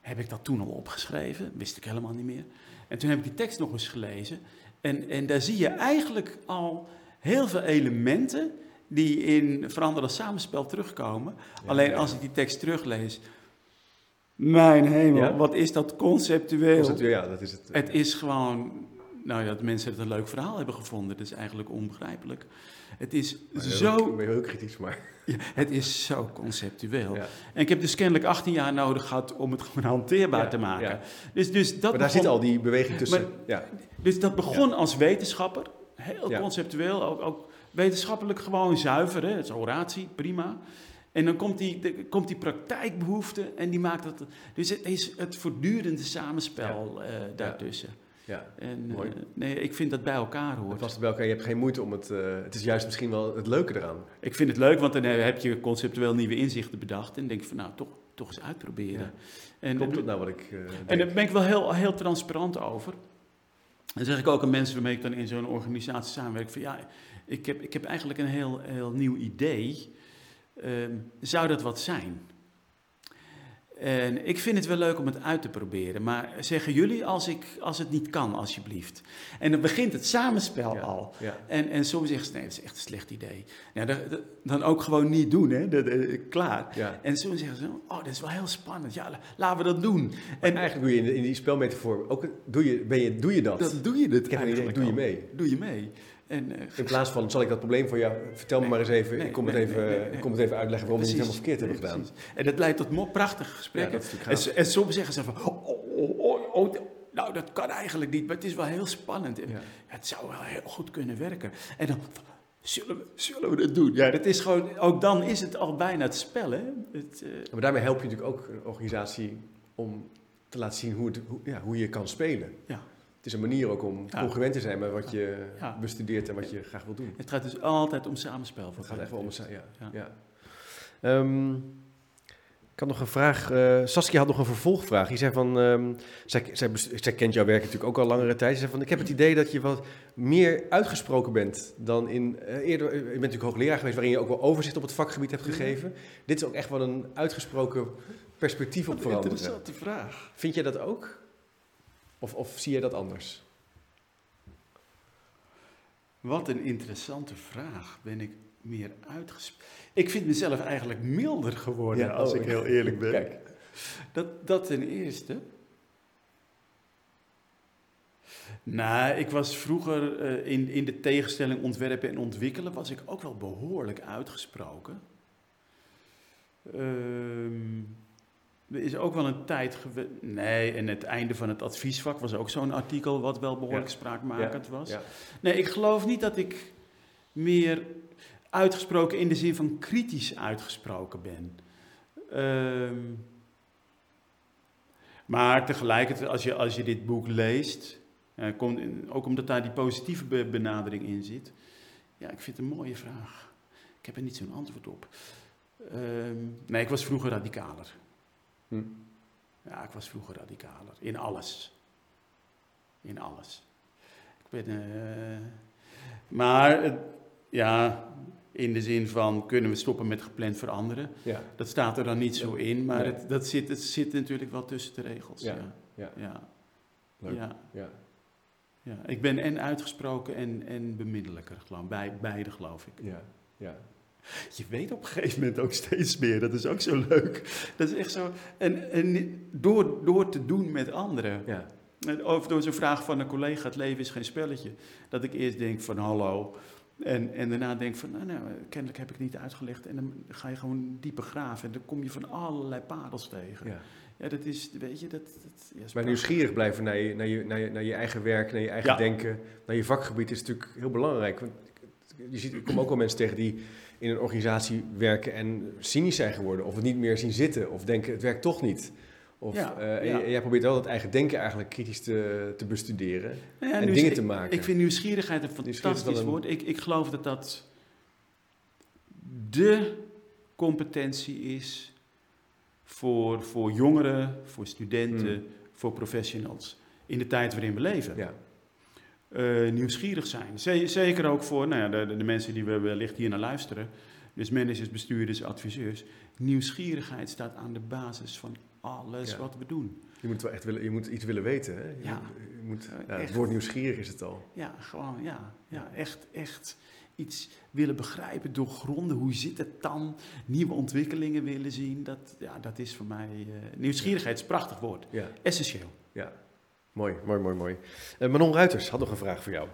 heb ik dat toen al opgeschreven? Wist ik helemaal niet meer. En toen heb ik die tekst nog eens gelezen. En, en daar zie je eigenlijk al heel veel elementen die in veranderde samenspel terugkomen. Alleen als ik die tekst teruglees, mijn hemel, wat is dat conceptueel? conceptueel ja, dat is het. Het is gewoon, nou ja, dat mensen het een leuk verhaal hebben gevonden, dat is eigenlijk onbegrijpelijk. Het is zo... Ik ben heel kritisch, maar... Ja, het is zo conceptueel. En ik heb dus kennelijk 18 jaar nodig gehad om het gewoon hanteerbaar te maken. Dus, dus dat maar daar zit al die beweging tussen. ja. Dus dat begon als wetenschapper, heel conceptueel, ook, ook wetenschappelijk gewoon zuiver. Hè? Het is oratie, prima. En dan komt die, komt die praktijkbehoefte en die maakt dat. Dus het is het voortdurende samenspel uh, daartussen. Ja, en, mooi. Uh, nee, ik vind dat bij elkaar hoort. Het past bij elkaar. Je hebt geen moeite om het. Uh, het is juist misschien wel het leuke eraan. Ik vind het leuk, want dan heb je conceptueel nieuwe inzichten bedacht. En denk je van nou, toch, toch eens uitproberen. Ja. En, Klopt dat nou wat ik. en daar ben ik wel heel, heel transparant over. En zeg ik ook aan mensen waarmee ik dan in zo'n organisatie samenwerk: van ja, ik heb, ik heb eigenlijk een heel, heel nieuw idee. Ehm, zou dat wat zijn? En ik vind het wel leuk om het uit te proberen, maar zeggen jullie als, ik, als het niet kan, alsjeblieft. En dan begint het samenspel al. En, en soms zeggen ze, nee, dat is echt een slecht idee. Dat, dan ook gewoon niet doen, hè? Dat, uh, klaar. En soms zeggen ze, oh, dat is wel heel spannend. Ja, laten we dat doen. En eigenlijk doe je in, in die spelmetafoor, ook, doe, je, ben je, doe je dat? Dat doe je het idee, doe je mee. Doe je mee. En, uh, in plaats van, zal ik dat probleem voor jou, vertel me maar eens even, ik, kom het even ik kom het even uitleggen waarom we het helemaal verkeerd hebben gedaan. En dat leidt tot prachtige gesprekken. en, en, soms zeggen ze van, oh, oh, oh, nou dat kan eigenlijk niet, maar het is wel heel spannend. Het zou wel heel goed kunnen werken. En dan, zullen we, zullen we dat doen? Ja, dat is gewoon, ook dan is het al bijna het spel. Hè? Het, uh, maar daarmee help je natuurlijk ook een organisatie om te laten zien hoe, het, hoe, ja, hoe je kan spelen. Ja is een manier ook om ja. congruent te zijn met wat je bestudeert en wat je graag wil doen. Het gaat dus altijd om samenspel. Het gaat echt wel om ja. ja. Um, ik had nog een vraag. Uh, Saskia had nog een vervolgvraag. Die zei van, um, zij, zij, zij, kent jouw werk natuurlijk ook al langere tijd. Ze zei van, ik heb het idee dat je wat meer uitgesproken bent dan in... Uh, eerder, je bent natuurlijk hoogleraar geweest waarin je ook wel overzicht op het vakgebied hebt gegeven. Dit is ook echt wel een uitgesproken perspectief op veranderen. Interessante vraag. Vind je dat ook? Of, of zie je dat anders? Wat een interessante vraag. Ben ik meer uitgesproken? Ik vind mezelf eigenlijk milder geworden, als ik oh, heel eerlijk ben. Kijk. Dat, dat ten eerste. Nou, ik was vroeger uh, in, in de tegenstelling ontwerpen en ontwikkelen, was ik ook wel behoorlijk uitgesproken. Ehm er is ook wel een tijd geweest. Nee, en het einde van het adviesvak was ook zo'n artikel wat wel behoorlijk spraakmakend was. Nee, ik geloof niet dat ik meer uitgesproken in de zin van kritisch uitgesproken ben. Ehm, maar tegelijkertijd, als je, als je dit boek leest, uh, komt, ook omdat daar die positieve benadering in zit. Ja, ik vind het een mooie vraag. Ik heb er niet zo'n antwoord op. Ehm, nee, ik was vroeger radicaler. Hm. Ja, ik was vroeger radicaler. In alles. In alles. Ik ben. Uh, maar ja, in de zin van kunnen we stoppen met gepland veranderen. Ja. Dat staat er dan niet zo in, maar het, dat zit, het zit natuurlijk wel tussen de regels. Ja. Ja. ja. Leuk. ja. ja. ja. Ik ben en uitgesproken en, en bemiddelijker, geloof Bij, beide geloof ik. Ja. Ja. Je weet op een gegeven moment ook steeds meer. Dat is ook zo leuk. Dat is echt zo. En, en door, door te doen met anderen. Ja. Of door zo'n vraag van een collega: het leven is geen spelletje. Dat ik eerst denk van hallo. En, en daarna denk van, nou, nou, kennelijk heb ik niet uitgelegd. En dan ga je gewoon dieper graven. En dan kom je van allerlei parels tegen. Ja. Ja, dat is, weet je, dat... dat ja, maar nieuwsgierig blijven naar je, naar, je, naar, je, naar je eigen werk, naar je eigen denken, naar je vakgebied is natuurlijk heel belangrijk. Want je ziet, ik kom ook wel mensen tegen die in een organisatie werken en cynisch zijn geworden. Of het niet meer zien zitten. Of denken, het werkt toch niet. Of, ja, uh, en jij probeert wel dat eigen denken eigenlijk kritisch te, te bestuderen. Nou ja, en dingen te maken. Ik vind nieuwsgierigheid een fantastisch woord. Ik, ik geloof dat dat de competentie is voor, voor jongeren, voor studenten, voor professionals in de tijd waarin we leven. Eh, nieuwsgierig zijn. Ze- zeker ook voor nou ja, de, de mensen die we wellicht hier naar luisteren. Dus managers, bestuurders, adviseurs. Nieuwsgierigheid staat aan de basis van alles Ja. wat we doen. Je moet wel echt willen, je moet iets willen weten. Hè? Je Ja. moet- je moet, Ja, ja, het woord nieuwsgierig is het al. Ja, gewoon, ja. ja echt, echt iets willen begrijpen, doorgronden. Hoe zit het dan? Nieuwe ontwikkelingen willen zien. Dat, ja, dat is voor mij... eh, nieuwsgierigheid is een prachtig woord. Ja, Essentieel. ja. Mooi, mooi, mooi, mooi. Eh, Manon Ruiters had nog een vraag voor jou.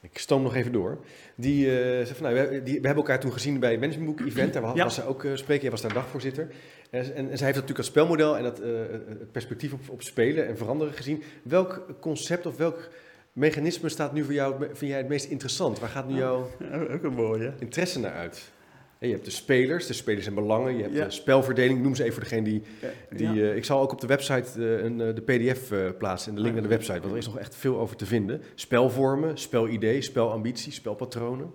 Ik stoom nog even door. Die, eh, zei van, nou, we, die, we hebben elkaar toen gezien bij het Managementboek Event. Daar was, Ja. was zij ook uh, spreken. Jij was daar dagvoorzitter. En, en, en zij heeft natuurlijk dat spelmodel en dat, eh, het perspectief op, op spelen en veranderen gezien. Welk concept of welk mechanisme staat nu voor jou, vind jij het meest interessant? Waar gaat nu jouw ook een mooie. interesse naar uit? Je hebt de spelers, de spelers en belangen. Je hebt Ja. de spelverdeling. Noem ze even voor degene die... die ja. eh, ik zal ook op de website eh, een, eh, de pdf plaatsen en de link naar de website. Want er is nog echt veel over te vinden. Spelvormen, spelidee, spelambitie, spelpatronen.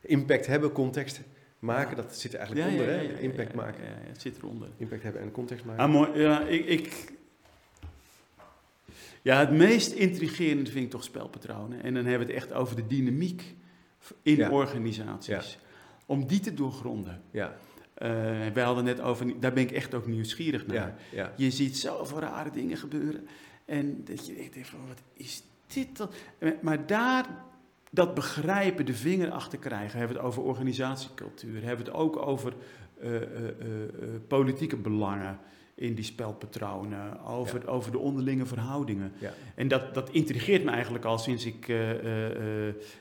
Impact hebben, context maken. Dat zit er eigenlijk onder, hè? Impact maken. Ja, ja, het zit eronder. Impact hebben en context maken. Ah, mooi. Ja, ik, ik... ja, het meest intrigerende vind ik toch spelpatronen. En dan hebben we het echt over de dynamiek in Ja. organisaties. Om die te doorgronden. Ja, Eh we hadden net over, daar ben ik echt ook nieuwsgierig naar. ja, ja. Je ziet zoveel rare dingen gebeuren. En dat je denkt van, wat is dit dan? Eh, Maar daar dat begrijpen, de vinger achter krijgen, hebben we het over organisatiecultuur, hebben we het ook over eh, politieke belangen in die spelpatronen, over, Ja. over de onderlinge verhoudingen. Ja. En dat, dat intrigeert me eigenlijk al sinds ik,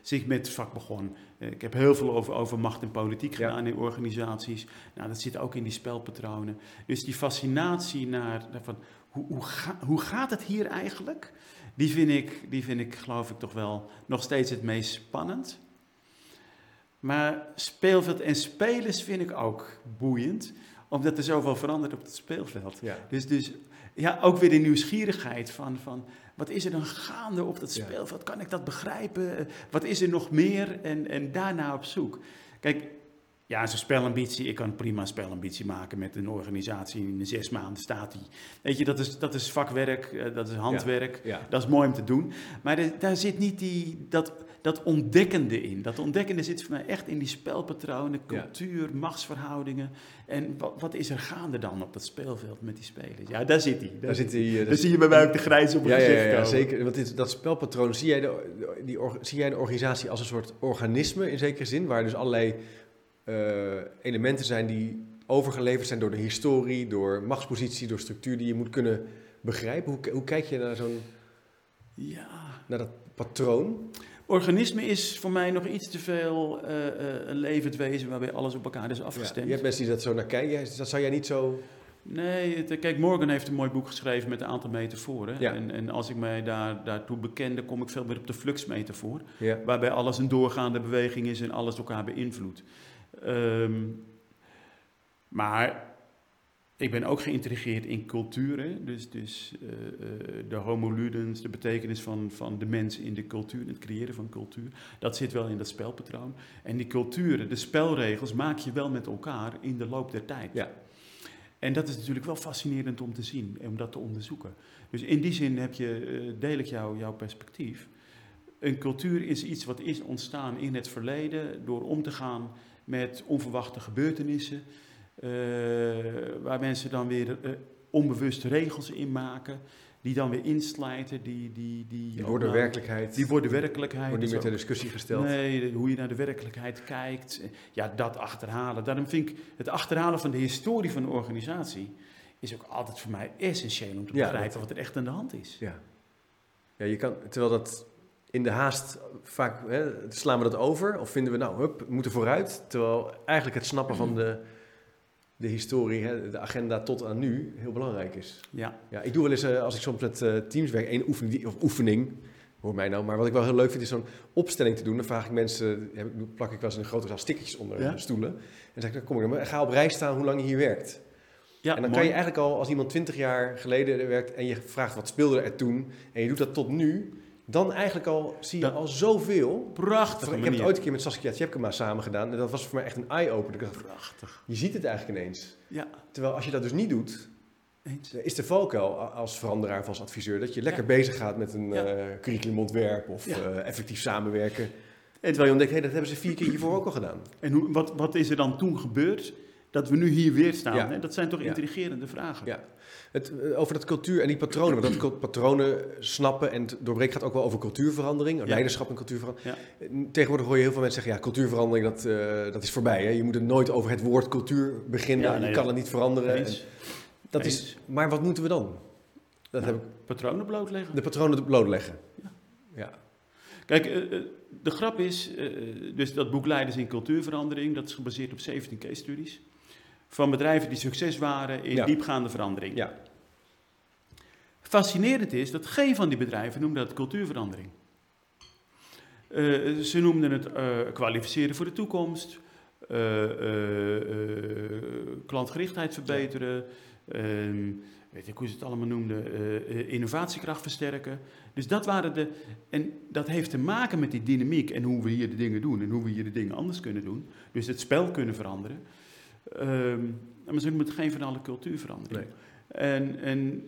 sinds ik met het vak begon. Ik heb heel veel over, over macht en politiek Ja. gedaan in organisaties. Nou, dat zit ook in die spelpatronen. Dus die fascinatie naar, naar van, hoe, hoe, ga- hoe gaat het hier eigenlijk? Die vind, ik, die vind ik, geloof ik, toch wel nog steeds het meest spannend. Maar speelveld en spelers vind ik ook boeiend, omdat er zoveel verandert op het speelveld. ja. Dus, dus ja, ook weer de nieuwsgierigheid van, van wat is er dan gaande op dat speelveld? Kan ik dat begrijpen? Wat is er nog meer? En, en daarna op zoek. Kijk, ja, zo'n spelambitie, ik kan prima spelambitie maken met een organisatie. In zes maanden staat die. Weet je, dat is, dat is vakwerk, eh, dat is handwerk. ja. Dat is mooi om te doen. Maar daar zit niet die, dat, dat ontdekkende in. Dat ontdekkende zit voor mij echt in die spelpatronen, Ja. cultuur, machtsverhoudingen. En wat, wat is er gaande dan op dat speelveld met die spelers? Ja, daar zit hij. Daar zit die... eh, Dan zie je bij mij ook de grijs op het Ja, gezicht ja, ja, zeker. Want dit, dat spelpatroon, zie jij, de, die, zie jij de organisatie als een soort organisme in zekere zin, waar dus allerlei eh, elementen zijn die overgeleverd zijn door de historie, door machtspositie, door structuur die je moet kunnen begrijpen? Hoe, hoe kijk je naar, zo'n, Ja. naar dat patroon? Organisme is voor mij nog iets te veel eh, een levend wezen waarbij alles op elkaar is Ja, afgestemd. je hebt mensen die dat zo naar kijken. Dat zou jij niet zo... Nee, het- kijk, Morgan heeft een mooi boek geschreven met een aantal metaforen. Ja. En, en als ik mij daar, daartoe beken, dan kom ik veel meer op de fluxmetafoor. Ja, Waarbij alles een doorgaande beweging is en alles elkaar beïnvloedt. Ehm, maar ik ben ook geïntrigeerd in culturen. Dus, dus eh, eh, de homo ludens, de betekenis van, van de mens in de cultuur, het creëren van cultuur. Dat zit wel in dat spelpatroon. En die culturen, de spelregels, maak je wel met elkaar in de loop der tijd. ja, En dat is natuurlijk wel fascinerend om te zien en om dat te onderzoeken. Dus in die zin heb je, eh, deel ik jou, jouw perspectief. Een cultuur is iets wat is ontstaan in het verleden door om te gaan met onverwachte gebeurtenissen. Eh, waar mensen dan weer eh, onbewust regels in maken, die dan weer inslijten, die... Die, die, die worden werkelijkheid. Die worden werkelijkheid. wordt niet meer Dat ter discussie gesteld. Nee, hoe je naar de werkelijkheid kijkt. Ja, dat achterhalen. Daarom vind ik het achterhalen van de historie van een organisatie... is ook altijd voor mij essentieel om te Ja, begrijpen wat er echt aan de hand is. Ja. ja, je kan, terwijl dat in de haast vaak hè, slaan we dat over of vinden we nou, hup, moeten vooruit. Terwijl eigenlijk het snappen van de, de historie, hè, de agenda tot aan nu heel belangrijk is. Ja, Ja, ik doe wel eens, eh, als ik soms met eh, teams werk, één oefening, of oefening, hoor mij nou, maar wat ik wel heel leuk vind is zo'n opstelling te doen. Dan vraag ik mensen, plak ik wel eens een grote zaal stickertjes onder Ja. stoelen. En dan zeg ik, dan kom ik maar ga op rij staan hoe lang je hier werkt. ja En dan mooi. kan je eigenlijk al, als iemand 20 jaar geleden werkt en je vraagt wat speelde er toen en je doet dat tot nu, dan eigenlijk al zie je al zoveel. Prachtige ik heb het ooit een keer met Saskia Tjepkema samen gedaan en dat was voor mij echt een eye-opener. Prachtig. Je ziet het eigenlijk ineens. Ja, Terwijl als je dat dus niet doet, Eens. Is de valkuil als veranderaar of als adviseur dat je lekker bezig gaat met een Ja. eh, curriculumontwerp of Ja. eh, effectief samenwerken? En terwijl je ontdekt, hé, dat hebben ze vier keer hiervoor ook al gedaan. En hoe, wat, wat is er dan toen gebeurd dat we nu hier weer staan? Hè? Dat zijn toch intrigerende vragen. Ja. Het, eh, over dat cultuur en die patronen, want dat patronen snappen en doorbreken gaat ook wel over cultuurverandering, Ja. leiderschap en cultuurverandering. Ja. Tegenwoordig hoor je heel veel mensen zeggen, ja, cultuurverandering, dat, eh, dat is voorbij. Hè? Je moet het nooit over het woord cultuur beginnen, Ja, nee, je kan het niet veranderen. En dat is, maar wat moeten we dan? Dat Nou, heb ik, Patronen blootleggen. de patronen blootleggen. Ja. Ja. Kijk, eh, de grap is, dus dat boek Leiders in Cultuurverandering, dat is gebaseerd op 17 case studies. Van bedrijven die succes waren in Ja. diepgaande verandering. Ja. Fascinerend is dat geen van die bedrijven noemde dat cultuurverandering. Eh, ze noemden het eh, kwalificeren voor de toekomst, eh, klantgerichtheid verbeteren, ehm, weet ik hoe ze het allemaal noemden, innovatiekracht versterken. Dus dat waren de. En dat heeft te maken met die dynamiek en hoe we hier de dingen doen en hoe we hier de dingen anders kunnen doen. Dus het spel kunnen veranderen. Ehm, maar ze noemen het geen van alle cultuurverandering. Nee. En, en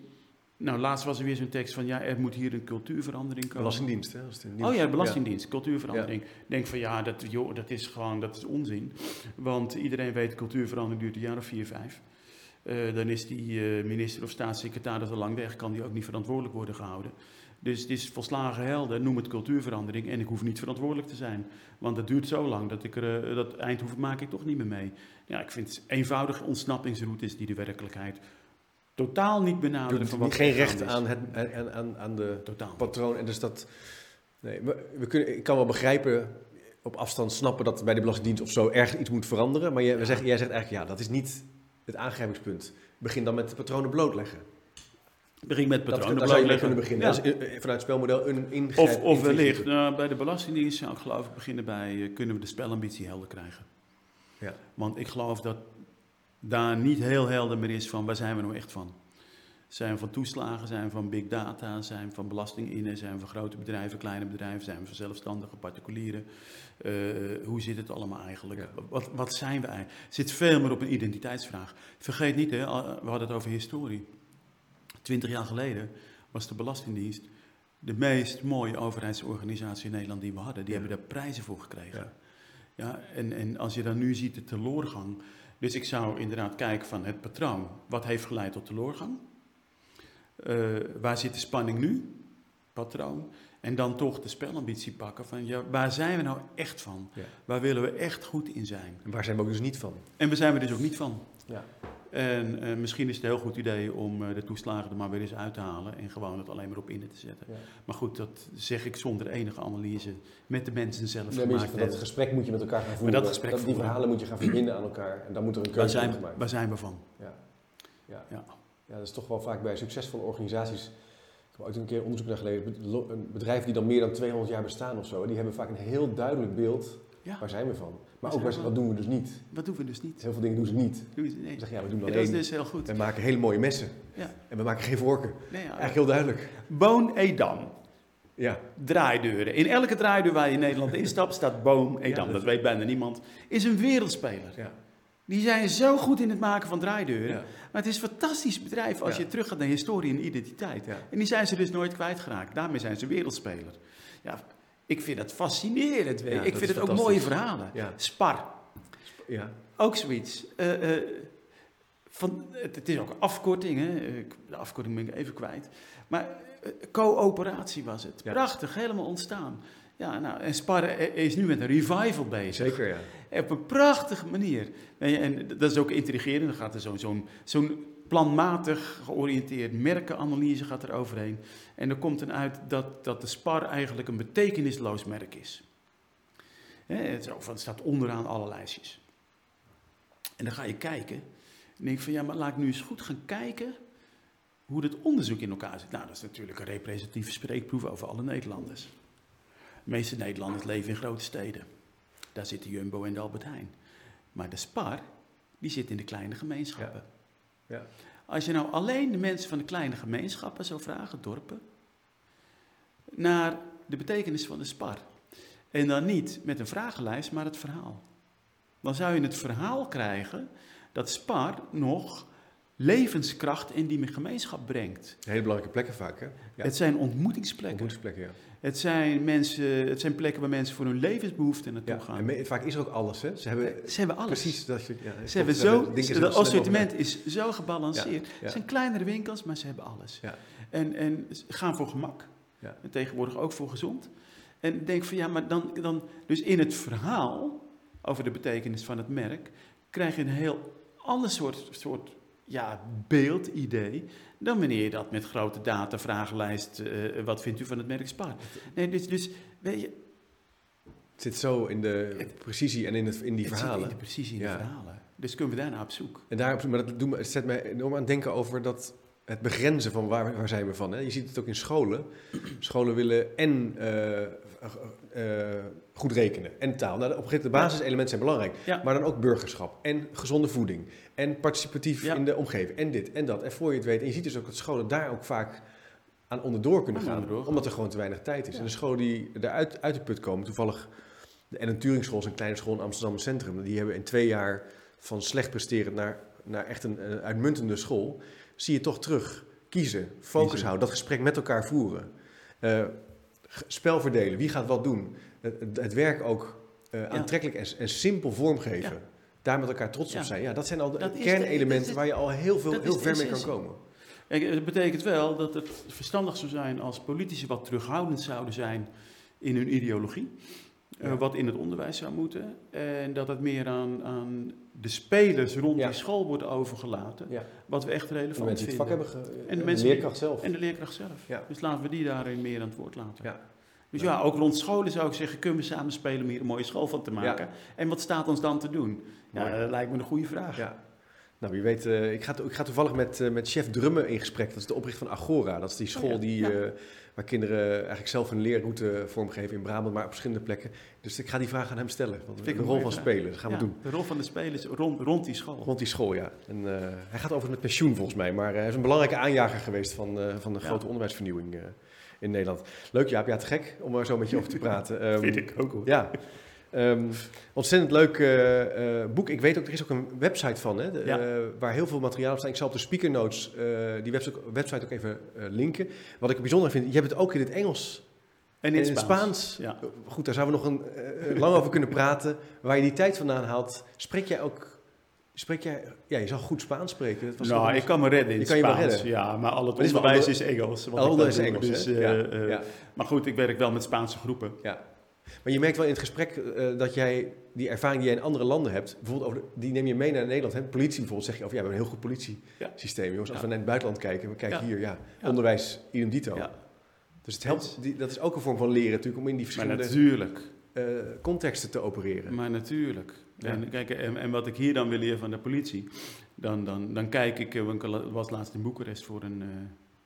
nou, laatst was er weer zo'n tekst van ja, er moet hier een cultuurverandering komen. Belastingdienst, hè? Als het Oh ja, Belastingdienst, cultuurverandering. Ik denk van ja, dat, joh, dat is gewoon dat is onzin. Want iedereen weet, cultuurverandering duurt een jaar of vier, vijf. Eh, dan is die eh, minister of staatssecretaris al lang weg, kan die ook niet verantwoordelijk worden gehouden. Dus het is volslagen helder, noem het cultuurverandering en ik hoef niet verantwoordelijk te zijn. Want het duurt zo lang dat ik er, eh, dat Eindhoven maak ik toch niet meer mee. Ja, ik vind het eenvoudige ontsnappingsroutes die de werkelijkheid totaal niet benaderen Doet van wat geen recht is. aan, het, aan, aan, aan de Totaal. patroon. En dus dat. Nee, we, we kunnen, ik kan wel begrijpen, op afstand snappen dat bij de Belastingdienst of zo ergens iets moet veranderen. Maar jij, we zeggen, jij zegt eigenlijk, ja, dat is niet het aangrijpingspunt. Begin dan met de patronen blootleggen. Begin met Dat, patronen daar zou je mee blootleggen. kunnen beginnen. Ja. Dat eh, vanuit het spelmodel een ingrijp. Of, of wellicht, nou, bij de Belastingdienst zou ik geloof ik beginnen bij, eh, kunnen we de spelambitie helder krijgen? Ja. Want ik geloof dat daar niet heel helder meer is van waar zijn we nou echt van? Zijn we van toeslagen, zijn we van big data, zijn we van belastinginnen, zijn we van grote bedrijven, kleine bedrijven, zijn we van zelfstandige particulieren? Eh, hoe zit het allemaal eigenlijk? Ja. Wat, wat zijn we eigenlijk? Het zit veel meer op een identiteitsvraag. Vergeet niet, hè, al- we hadden het over historie. Twintig jaar geleden was de Belastingdienst de meest mooie overheidsorganisatie in Nederland die we hadden. Die Ja. hebben daar prijzen voor gekregen. Ja. Ja. en, en als je dan nu ziet de teloorgang. Dus ik zou inderdaad kijken van het patroon. Wat heeft geleid tot teloorgang? Eh, waar zit de spanning nu? Patroon. En dan toch de spelambitie pakken van ja, waar zijn we nou echt van? Ja. Waar willen we echt goed in zijn? En waar zijn we ook dus niet van? En waar zijn we dus ook niet van? Ja. En eh, misschien is het een heel goed idee om eh, de toeslagen er maar weer eens uit te halen en gewoon het alleen maar op in te zetten. Ja. Maar goed, dat zeg ik zonder enige analyse met de mensen zelf Nee, gemaakt dat gesprek moet je met elkaar gaan voeren. dat gesprek die verhalen moet je gaan verbinden aan elkaar. En dan moet er een keuze zijn, gemaakt. waar zijn we van? Ja. Ja. Ja. Ja, dat is toch wel vaak bij succesvolle organisaties. Ik heb ooit een keer onderzoek naar geleden. Een bedrijf die dan meer dan 200 jaar bestaan of zo, die hebben vaak een heel duidelijk beeld. Ja. Waar zijn we van? Maar ook waar, wat doen we dus niet? Wat doen we dus niet? Heel veel dingen doen ze niet. Doen we- Nee. Ze zeggen ja, we doen alleen. dat is dus heel goed. We maken hele mooie messen. Ja. En we maken geen vorken. Nee, ja. Eigenlijk heel duidelijk. Boon Edam. Ja. Draaideuren. In elke draaideur waar je in Nederland instapt staat Boom Edam. Dat- dat weet bijna niemand. Is een wereldspeler. Ja. Die zijn zo goed in het maken van draaideuren. Ja. Maar het is een fantastisch bedrijf als Ja. je terug gaat naar historie en identiteit. Ja. En die zijn ze dus nooit kwijtgeraakt. Daarmee zijn ze wereldspeler. Ja, ik vind dat fascinerend. weet. Ja, ik vind het ook mooie verhalen. Ja. Spar, Ja. ook zoiets. Eh, eh, van, het, het is ook een afkorting, hè? De afkorting ben ik even kwijt. Maar eh, coöperatie was het. Prachtig, helemaal ontstaan. Ja, nou, en Spar is nu met een revival bezig. Zeker, ja. Op een prachtige manier. En dat is ook intrigerend. Dan gaat er zo'n zo'n zo'n planmatig georiënteerd merkenanalyse gaat er overheen. En er komt dan uit dat, dat de Spar eigenlijk een betekenisloos merk is. Hè, het, staat onderaan alle lijstjes. En dan ga je kijken. En denk van ja, maar laat ik nu eens goed gaan kijken hoe dat onderzoek in elkaar zit. Nou, dat is natuurlijk een representatieve spreekproef over alle Nederlanders. De meeste Nederlanders leven in grote steden. Daar zit de Jumbo en de Albert Heijn. Maar de Spar, die zit in de kleine gemeenschappen. Als je nou alleen de mensen van de kleine gemeenschappen zou vragen, dorpen, naar de betekenis van de Spar. En dan niet met een vragenlijst, maar het verhaal. Dan zou je het verhaal krijgen dat Spar nog levenskracht in die gemeenschap brengt. Hele belangrijke plekken vaak, hè? Ja. Het zijn ontmoetingsplekken. Ontmoetingsplekken, ja. Het zijn, mensen, het zijn plekken waar mensen voor hun levensbehoeften naartoe ja, gaan. En vaak is er ook alles, hè? Ze hebben, ze hebben alles. Precies. Dat je, ja, ze hebben zo, het assortiment is zo gebalanceerd. Het zijn kleinere winkels, maar ze hebben alles. En, en gaan voor gemak. En tegenwoordig ook voor gezond. En denk van ja, maar dan, dan, dus in het verhaal over de betekenis van het merk, krijg je een heel ander soort, soort ja, beeldidee dan wanneer je dat met grote data, vragenlijst, uh, wat vindt u van het merk Spar? Nee, dus, dus weet je... Het zit zo in de precisie en in, het, in die het verhalen. in de precisie in de verhalen. Dus kunnen we daarna op zoek. En daar, maar dat doet me, het zet mij enorm aan het denken over dat het begrenzen van waar, waar zijn we van. Hè? Je ziet het ook in scholen. Scholen willen en uh, uh, goed rekenen en taal. Nou, op een gegeven moment de basiselementen zijn belangrijk. Ja. Maar dan ook burgerschap en gezonde voeding en participatief ja. in de omgeving en dit en dat. En voor je het weet, en je ziet dus ook dat scholen daar ook vaak aan onderdoor kunnen gaan, onderdoor. omdat er gewoon te weinig tijd is. En de scholen die eruit uit de put komen, toevallig de Ellen Turing is een kleine school in Amsterdam Centrum. Die hebben in twee jaar van slecht presteren naar, naar echt een, een uitmuntende school. Zie je toch terug. Kiezen, focus houden, dat gesprek met elkaar voeren. Uh, spel verdelen, wie gaat wat doen. Het, het werk ook uh, aantrekkelijk en, en, simpel vormgeven. Daar met elkaar trots op zijn. Ja, dat zijn al de dat kernelementen waar je al heel, veel, heel ver mee kan komen. Kijk, het betekent wel dat het verstandig zou zijn als politici wat terughoudend zouden zijn in hun ideologie. Ja. Uh, wat in het onderwijs zou moeten. En dat het meer aan, aan de spelers rond ja. die school wordt overgelaten. Ja. Wat we echt relevant de mensen vinden. Die het vak hebben en de, mensen leerkracht zelf. En de leerkracht zelf. Dus laten we die daarin meer aan het woord laten. Dus ja, ook rond scholen zou ik zeggen, kunnen we samen spelen om hier een mooie school van te maken? En wat staat ons dan te doen? Ja, dat lijkt me een goede vraag. Ja. Nou, wie weet, uh, ik, ga, ik ga toevallig met, uh, met chef Drummen in gesprek. Dat is de oprichter van Agora. Dat is die school oh, ja. die, uh, waar kinderen eigenlijk zelf een leerroute vormgeven in Brabant, maar op verschillende plekken. Dus ik ga die vraag aan hem stellen. Want de rol van spelen, dat gaan we doen. De rol van de spelers rond, rond die school. Rond die school, ja. En hij gaat over met pensioen volgens mij, maar hij is een belangrijke aanjager geweest van, van de grote onderwijsvernieuwing in Nederland. Leuk Jaap, ja, te gek om er zo met je over te praten. Um, Vind ik ook hoor. Ja. Um, ontzettend leuk uh, uh, boek. Ik weet ook, er is ook een website van, hè, de, ja. uh, waar heel veel materiaal op staat. Ik zal op de speaker notes die website, website ook even linken. Wat ik bijzonder vind, je hebt het ook in het Engels. En in, en in het Spaans. Spaans. Ja. Goed, daar zouden we nog een, lang over kunnen praten. Waar je die tijd vandaan haalt. Spreek jij ook Spreek jij, ja, je zal goed Spaans spreken. Dat was nou, ik kan me redden in je kan Spaans. Je redden. Ja, maar al het maar onderwijs is, Engels. Al is Engels, dus, ja. Maar goed, ik werk wel met Spaanse groepen. Ja. Maar je merkt wel in het gesprek uh, dat jij die ervaring die jij in andere landen hebt, bijvoorbeeld over de, die neem je mee naar Nederland. Hè? Politie bijvoorbeeld, zeg je, of ja, we hebben een heel goed politiesysteem. Jongens, als we naar het buitenland kijken, we kijken hier, ja, onderwijs, idem dito. Dus het helpt, die, dat is ook een vorm van leren natuurlijk, om in die verschillende maar natuurlijk. contexten te opereren. Maar natuurlijk. Ja. En, kijk, en, en, wat ik hier dan wil leren van de politie, dan, dan, dan kijk ik, ik was laatst in Boekarest voor een uh,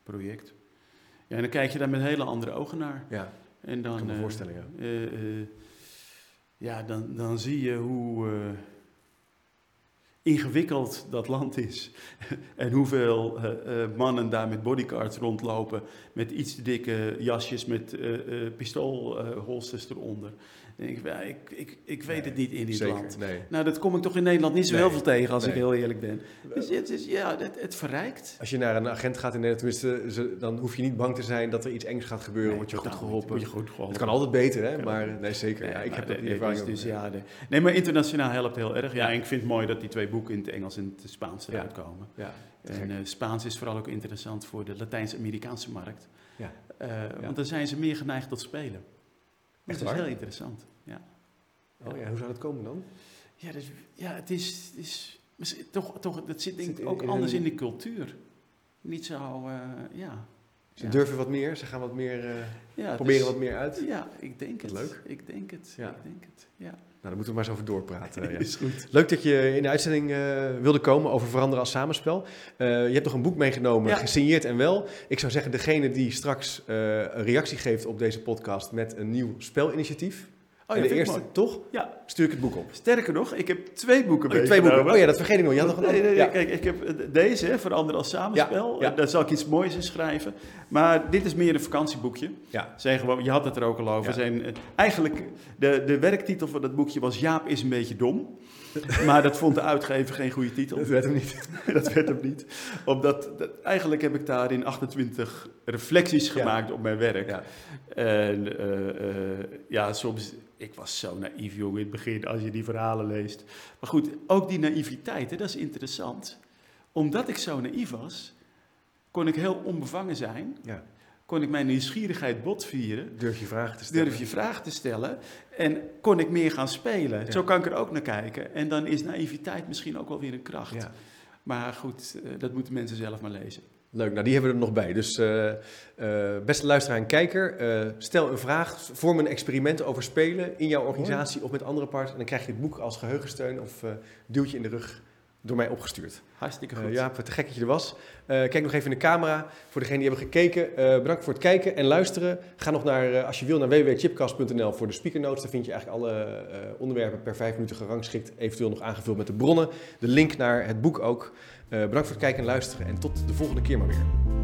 project. Ja, en dan kijk je daar met hele andere ogen naar. Ja, en dan, ik kan me uh, voorstellen, ja. Uh, ja, dan, dan zie je hoe ingewikkeld dat land is. en hoeveel mannen daar met bodyguards rondlopen, met iets te dikke jasjes met pistoolholsters eronder denk ik, ja, ik, ik, ik weet het niet in dit zeker, land. Nee. Nou, dat kom ik toch in Nederland niet zo nee, heel veel tegen, als ik heel eerlijk ben. Dus het, is, ja, het, het, verrijkt. Als je naar een agent gaat in Nederland, tenminste, dan hoef je niet bang te zijn dat er iets engs gaat gebeuren. word je goed geholpen. Word je goed geholpen. Het kan altijd beter, hè? maar nee, zeker. ja, ik heb dat die ervaring dus, dus, ja, Nee, maar internationaal helpt heel erg. Ja, en ik vind het mooi dat die twee boeken in het Engels en het Spaans eruit komen. Ja. En uh, Spaans is vooral ook interessant voor de Latijns-Amerikaanse markt. Ja. Uh, want dan zijn ze meer geneigd tot spelen. Dat is heel interessant. Oh ja, hoe zou dat komen dan? Ja, dus, ja het is, het is toch, toch, dat zit denk ik ook in, anders in de cultuur. Niet zo, uh, ja. Ze ja. durven wat meer, ze gaan wat meer, uh, ja, proberen wat meer uit. Ja, ik denk het. Leuk. Ik denk het, ja. ik denk het, ja. Nou, daar moeten we maar eens over doorpraten. ja. is goed. Leuk dat je in de uitzending uh, wilde komen over veranderen als samenspel. je hebt nog een boek meegenomen, gesigneerd en wel. Ik zou zeggen, degene die straks een reactie geeft op deze podcast met een nieuw spelinitiatief Oh, ja, de eerste, toch? Ja. Stuur ik het boek op. Sterker nog, ik heb twee boeken oh, Twee boeken. Oh ja, dat vergeet ik nog. Je had nog een nee, nee, nee, Kijk, ik heb deze, Verander als samenspel. Ja, Daar zal ik iets moois in schrijven. Maar dit is meer een vakantieboekje. Ja. Zijn gewoon, je had het er ook al over. Zijn, eh, eigenlijk, de, de werktitel van dat boekje was Jaap is een beetje dom. Maar dat vond de uitgever geen goede titel. Dat werd hem niet. dat werd hem niet. Omdat, dat, eigenlijk heb ik daarin 28 reflecties gemaakt op mijn werk. Ja. En uh, ja, soms... Ik was zo naïef, jongen, in het begin, als je die verhalen leest. Maar goed, ook die naïviteit, hè, dat is interessant. Omdat ik zo naïef was, kon ik heel onbevangen zijn. Ja kon ik mijn nieuwsgierigheid botvieren. Durf je vragen te stellen. Durf je vragen te stellen. En kon ik meer gaan spelen. Zo kan ik er ook naar kijken. En dan is naïviteit misschien ook wel weer een kracht. Ja. Maar goed, eh, dat moeten mensen zelf maar lezen. Leuk, nou die hebben we er nog bij. Dus uh, uh, beste luisteraar en kijker, stel een vraag, vorm een experiment over spelen in jouw organisatie of met andere partners. En dan krijg je het boek als geheugensteun of duwtje in de rug door mij opgestuurd. Hartstikke goed. Uh, ja, wat te gek dat je er was. Uh, kijk nog even in de camera. Voor degenen die hebben gekeken, uh, bedankt voor het kijken en luisteren. Ga nog naar, als je wil, naar www.chipcast.nl voor de speaker notes. Daar vind je eigenlijk alle onderwerpen per vijf minuten gerangschikt. Eventueel nog aangevuld met de bronnen. De link naar het boek ook. bedankt voor het kijken en luisteren. En tot de volgende keer maar weer.